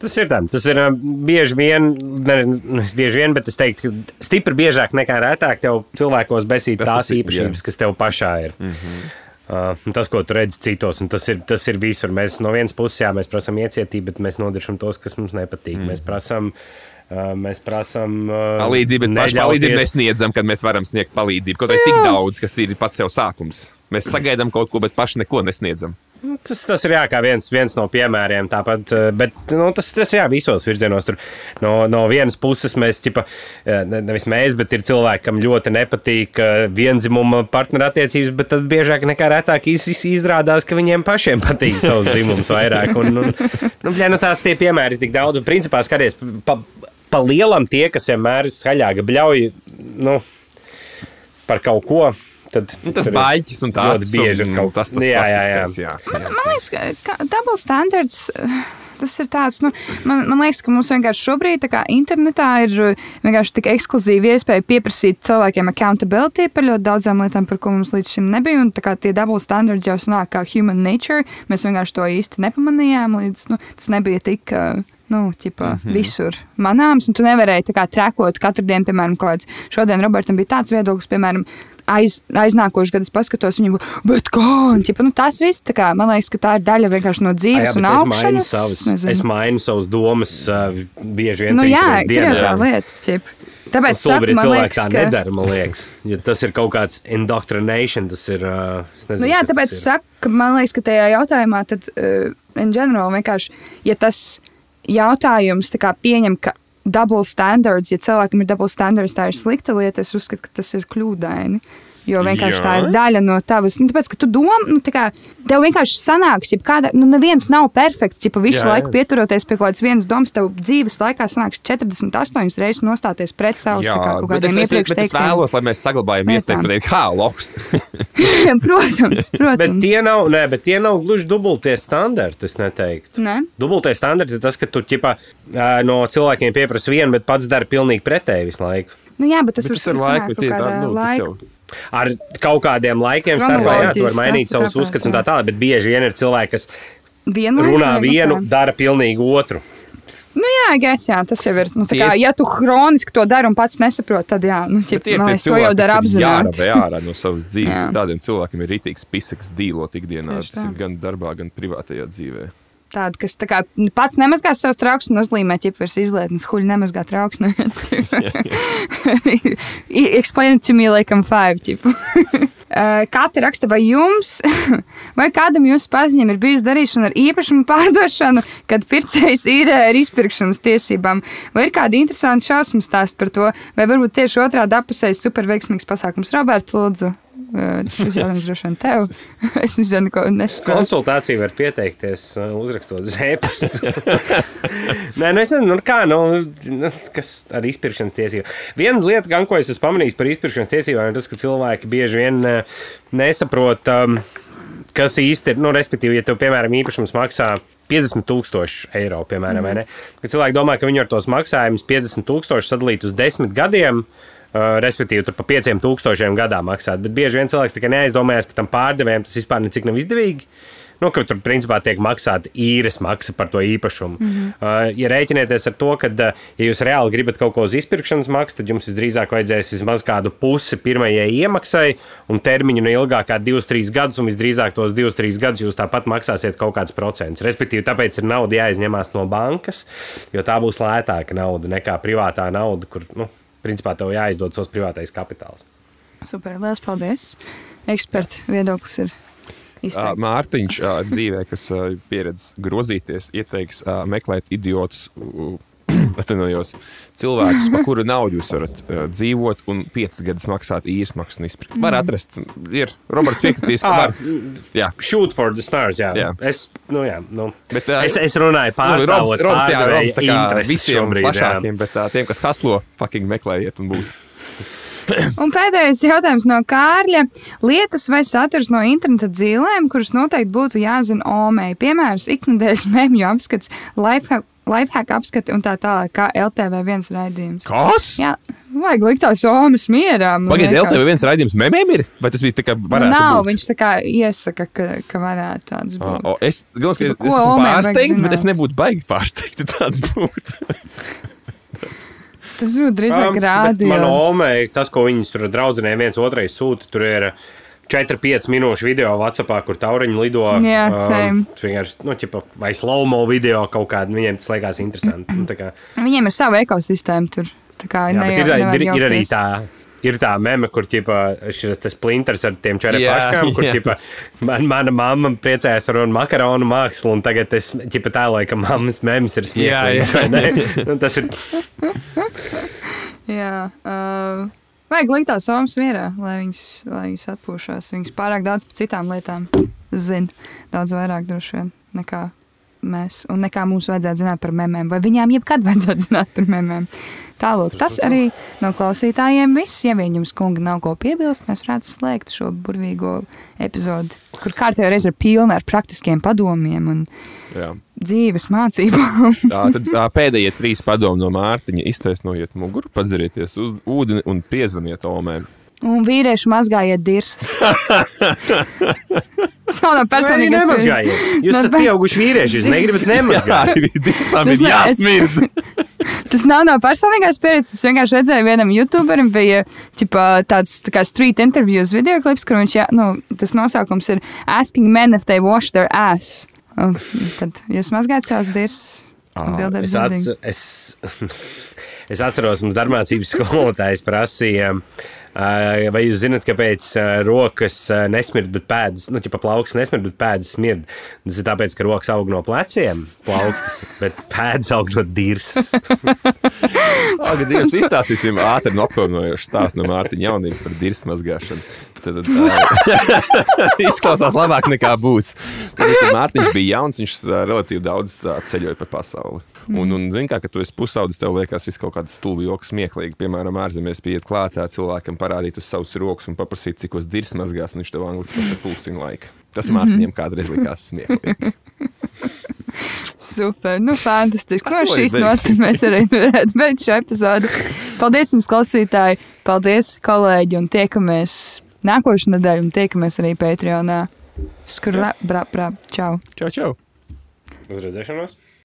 S2: Tas ir tā. Tas ir bieži vien, ne, ne bieži vien, bet es teiktu, ka stipri biežāk nekā retāk tev cilvēkos besīt
S1: Tas
S2: tās
S1: tas ir,
S2: īpašības, kas tev pašā ir. Mm -hmm. Uh, tas, ko tu redzi citos, un tas ir, tas ir visur. Mēs no vienas puses, jā, mēs prasām iecietību, bet mēs nodiršam tos, kas mums nepatīk. Mm. Mēs prasām, uh, mēs prasām uh,
S1: Palīdzību, bet
S2: neļauties-
S1: pašpalīdzību nesniedzam, kad mēs varam sniegt palīdzību. Kaut arī tik daudz, kas ir pats sev sākums. Mēs sagaidām kaut ko, bet paši neko nesniedzam.
S2: Nu, Tas, tas ir jā, viens, viens no piemēriem. Tāpat, eh, bet nu, tas, tas jā, visos virzienos. Tur, no, no vienas puses, mēs, ķipa, eh, ne, nevis mēs, bet ir cilvēki, kam ļoti nepatīk eh, vienzimuma partnerattiecības, bet tad biežāk nekā retāk iz, iz, izrādās, ka viņiem pašiem patīk savs dzimums vairāk. Un, un, nu, bļā, nu, tās tie piemēri ir tik daudz. Un, principā, skaties, pa, pa lielam tie, kas vienmēr ir skaļāk bļauj nu, par kaut ko. Tad,
S1: Nu, tas baļķis un tāds
S2: bieži ir kaut
S1: tas, tas,
S2: Jā, jā, jā.
S1: jā, jā.
S4: Man liekas, ka double standards. eh, Tas ir tāds, nu, man, man liekas, ka mums vienkārši šobrīd, tā kā internetā, ir eh, vienkārši tik ekskluzīva iespēja pieprasīt cilvēkiem accountability par ļoti daudzām lietām, par ko mums līdz šim nebija. Un tā kā tie double standards jau sanāk kā human nature, mēs vienkārši to īsti nepamanījām, līdz nu, tas nebija tik. eh, Nu, ķipa, mm -hmm. visur manāms, un tu nevarēji tā kā trekot katru dienu, piemēram, kaut kāds. Šodien Robertam bija tāds viedoklis, piemēram, aiz, aiznākošu gadu es paskatos, viņu, bet kā, un, ķipa, nu, tas viss, tā kā, man liekas, ka tā ir daļa vienkārši no dzīves
S2: Jā,
S4: un
S2: bet es mainu
S4: augšanas.
S2: savas,
S4: nezinu.
S2: es mainu savas domas uh, bieži vien.
S4: Nu, jā,
S2: dienā.
S4: tā lieta, ķip. Tāpēc saku,
S2: Stulbi
S4: man
S2: cilvēki tā
S4: ka...
S2: nedara, man liekas. Ja tas ir kaut kāds indoctrination, tas ir. Uh, es nezinu,
S4: Nu, jā, tāpēc es saku, ka man liekas, ka tajā jautājumā, tad, uh, in general, vienkārši, ja tas jautājums pieņem, ka double standards, ja cilvēkam ir double standards, tā ir slikta lieta, es uzskatu, ka tas ir kļūdaini. Jo vienkārši
S1: Jā.
S4: tā ir daļa no tavas. Nu, tāpēc, ka tu domā, nu, tā kā tev vienkārši sanāks, ja kāda, nu, neviens nav perfekts, ja visu
S1: Jā,
S4: jā,
S1: jā.
S4: laiku pieturoties pie kaut kādas vienas domas, tev dzīves laikā sanāks 48 reizes nostāties pret savus tā kā, kaut
S1: bet es,
S4: kādiem
S1: es,
S4: iepriekš
S1: bet es vēlos, lai mēs saglabājam pateikt, kā loks.
S4: protams, protams.
S2: Bet tie nav, nē, bet tie nav gluži dubultie standarti, es neteiktu.
S4: Nē.
S2: Dubultie standarti ir tas, ka tu ķipā, no cilvēkiem pieprasa vienu, bet pats dara pilnīgi pretēji visu laiku.
S4: Nu, jā, bet tas
S1: Bet tas
S4: sanākt
S1: laiku
S4: kaut
S1: tie tā,
S4: kādā
S1: nu, tas
S4: laika
S1: jau.
S2: Ar kaut kādiem laikiem starpā, jā, tu vari mainīt
S4: tā,
S2: savus
S4: tāpēc,
S2: uzskatus un
S4: jā.
S2: tā tālāk, bet bieži vien ir cilvēki, kas
S4: vienlaicīgi.
S2: runā
S4: nu
S2: vienu,
S4: kā.
S2: dara pilnīgi otru.
S4: Nu, jā, gais, jā, tas jau ir. Nu, tā
S1: Tie-
S4: kā, ja tu hroniski to dari un pats nesaproti, tad jā, nu, ķip,
S1: tie
S4: man
S1: tie
S4: to jau dara apzināti.
S1: jārabē ārā no savas dzīves.
S4: Jā.
S1: Un Tādiem cilvēkiem ir rītīgs pisaks dīlot ikdienā.
S4: Tieši
S1: Tas
S4: tā.
S1: ir gan darbā, gan privātajā dzīvē.
S4: Tāda, kas tā kā, pats nemazgā savus trauks un uzlīmē ķipvers izlietnes, huļi nemazgā trauks. Explain it to me like I'm five. ķipu. Uh, Katra raksta, vai jums, vai kādam jūsu paziņam ir bijusi darīšana ar īpašumu pārdošanu, kad pircējs ir ar izpirkšanas tiesībām? Vai ir kādi interesanti šausmu stāsti par to, vai varbūt tieši otrādi apusējs superveiksmīgs pasākums? Roberts, lūdzu, šis jautājums droši vien tev. es nezinu, ko nesaprotu.
S2: Konsultācija var pieteikties, uh, uzrakstot uz e-pasta. Nē, nu es nezinu, nu kā, nu, nu, kas ar izpirkšanas tiesībām. Viena lieta, gan, ko es esmu pamanījis par izpirkšanas tiesībām, ir tas, ka cilvēki bieži vien uh, nesaprot, um, kas īsti ir, nu, respektīvi, ja tev, piemēram, īpašums maksā 50,000 eiro, piemēram, mm. kad cilvēki domā, ka viņi ar tos maksājumus 50,000 sadalīt uz 10 gadiem. Uh, respektīvi, tur pa 5000 gadā maksāt. Bet bieži vien cilvēks tikai neaizdomājas, ka tam pārdevējam tas vispār necik nav izdevīgi. Nu, ka tur principā tiek maksāta īres maksa par to īpašumu. Mm -hmm. uh, ja rēķinieties ar to, ka, uh, ja jūs reāli gribat kaut ko uz izpirkšanas maksu, tad jums visdrīzāk vajadzēs vismaz kādu pusi pirmajai iemaksai un termiņu no ilgāk kā 2-3 gadus, un visdrīzāk tos 2-3 gadus jūs tāpat maksāsiet kaut kādus procentus. Respektīvi, tāpēc ir nauda jāizņemās no bankas, jo tā būs lētāka nauda nekā privātā nauda, kur, nu, principā tev jāizdod savs privātais kapitāls.
S4: Super, liels paldies. Eksperta viedoklis ir izteikts.
S1: Mārtiņš dzīvē, kas pieredz grozīties, ieteiks meklēt idiotus. Atvainojos, cilvēkus, par kuru naudu jūs varat uh, dzīvot, un piecas gadus maksāt īres maksu un izpirkt. Var atrast, ir Roberts piekritīs, ka
S2: Ah,
S1: var. Jā,
S2: Shoot for the stars, jā.
S1: Jā.
S2: Es, nu, jā, nu.
S1: Bet, ā,
S2: es, es runāju
S1: nu,
S2: pārstāvot
S1: Robs, Robs, jā, Robs, tā kā visiem
S2: šobrīd, jā.
S1: plašākiem, bet uh, tiem, kas haslo, fucking meklējiet un būs.
S4: Un pēdējais jautājums no Kārļa. Lietas vai saturs no interneta dzīvēm, kuras noteikti būtu jāzina OME. Piemērs, ikdienas mēmju apskats, lifehack, lifehack apskati un tā tālāk, kā LTV viens raidījums.
S1: Kas?
S4: Jā, vajag likt tās OMEs mierā.
S1: Pagaidiet,
S4: liekas.
S1: LTV viens raidījums memēm ir? Vai tas bija tā kā
S4: Nu,
S1: varētu
S4: nav,
S1: būt?
S4: viņš tā kā iesaka, ka, ka varētu tāds būt.
S1: o, Es, gan, es,
S4: Tipa,
S1: es
S4: ko
S1: esmu
S4: Omei
S1: pārsteigts, bet es nebūtu baigi pārsteigts, ja tāds būtu.
S4: Tas būtu drīzāk
S2: Um,
S4: rādio.
S2: Man omē, tas, ko viņas tur draudzenē viens otrai sūta, tur ir 4-5 minūšu video Whatsappā, kur tauriņi lido.
S4: Jā,
S2: um, vienkārši, nu, ķipa, vai slow-mo video kaut kādu, viņiem tas liekas interesanti. Nu, tā kā,
S4: Viņiem ir sava ekosistēma tur. Tā kā
S2: jā,
S4: ne,
S2: ir, tā-
S4: nevajag
S2: ir, ir arī tā. Ir tā meme, kur ķipa, šis splinters ar tiem
S1: Jā,
S2: čerepaškām, kur ķipa, man, mana mamma priecājās par manu makaronu mākslu, un tagad es ķipa tēloju, ka mammas memes ir smieklīgas. Nu, tas ir
S4: Jā, uh, vajag likt tās somas mierā, lai viņas, lai viņas atpūšās. Viņas pārāk daudz par citām lietām zina. Daudz vairāk droši vien nekā mēs. Un nekā mums vajadzētu zināt par memēm. Vai viņām jebkad vajadzētu zināt par memēm. Tālāk, tas arī no klausītājiem viss. Ja viņam skunga nav ko piebilst, mēs varētu slēgt šo burvīgo epizodi, kur kārtībā reiz ir pilna ar praktiskiem padomiem un
S1: Jā.
S4: dzīves mācībām.
S1: Tā tad tā, pēdējie trīs padomi no Mārtiņa iztaisnojiet muguru, padzerieties uz ūdeni un piezvaniet Omēm.
S4: Un vīrieši mazgājiet dirsas. Tas nav no personīgas
S2: nemazgājiet. Jūs
S4: No
S2: esat pieauguši vīrieši, jūs negribat nemazgāt.
S4: Tas
S1: ir jāsmird.
S4: Tas nav no personīgās pieredzes. Es vienkārši redzēju, vienam youtuberim bija ķipa, tāds tā kā street interviews video klips, kur viņš, jā, nu, tas nosaukums ir Asking men if they wash their ass. Un tad jūs mazgājat savas dirsas. Atbildēt
S2: Es, atce, es, es atceros, mums darbmācības skolotājs prasīja, ā, vai jūs zināt, kāpēc ā, rokas ā, nesmird, bet pēdas, nu, ja plauks nesmird, bet pēdas smird. Tas ir tāpēc, ka rokas aug no pleciem, plaukstas, bet pēdas aug no dirsas.
S1: Tagad Dievs izstāstīsim ātri nopilnojošu stāstu no Mārtiņa jaunības par dirsmas mazgāšanu. Tad, tad izklausās labāk nekā būs. Tad, kad Mārtiņš bija jauns, viņš relatīvi daudz ceļoja pa pasauli. Un, un zini, kā, kad tu esi pusaudzis, tev liekas, viss kaut kāds stulbi joks, smieklīgi. Piemēram, ārzemēs pieiet klātā cilvēkam, parādīt uz savus rokas un paprasīt, cik uz dirs mazgās, un viņš tev angliski pasaka pulksteņu laika. Tas Mārtiņam kādreiz likās smieklīgi.
S4: Super, nu, fantastiski. No šīs nots mēs arī varētu beigt šo epizodu. Paldies jums, klausītāji! Paldies, kolēģi! Un tiekamies nākošais nedēļa, un tiekamies arī Patreonā. Skrap, brap, brap, čau!
S1: Čau, čau!
S2: Uz redzēšanos!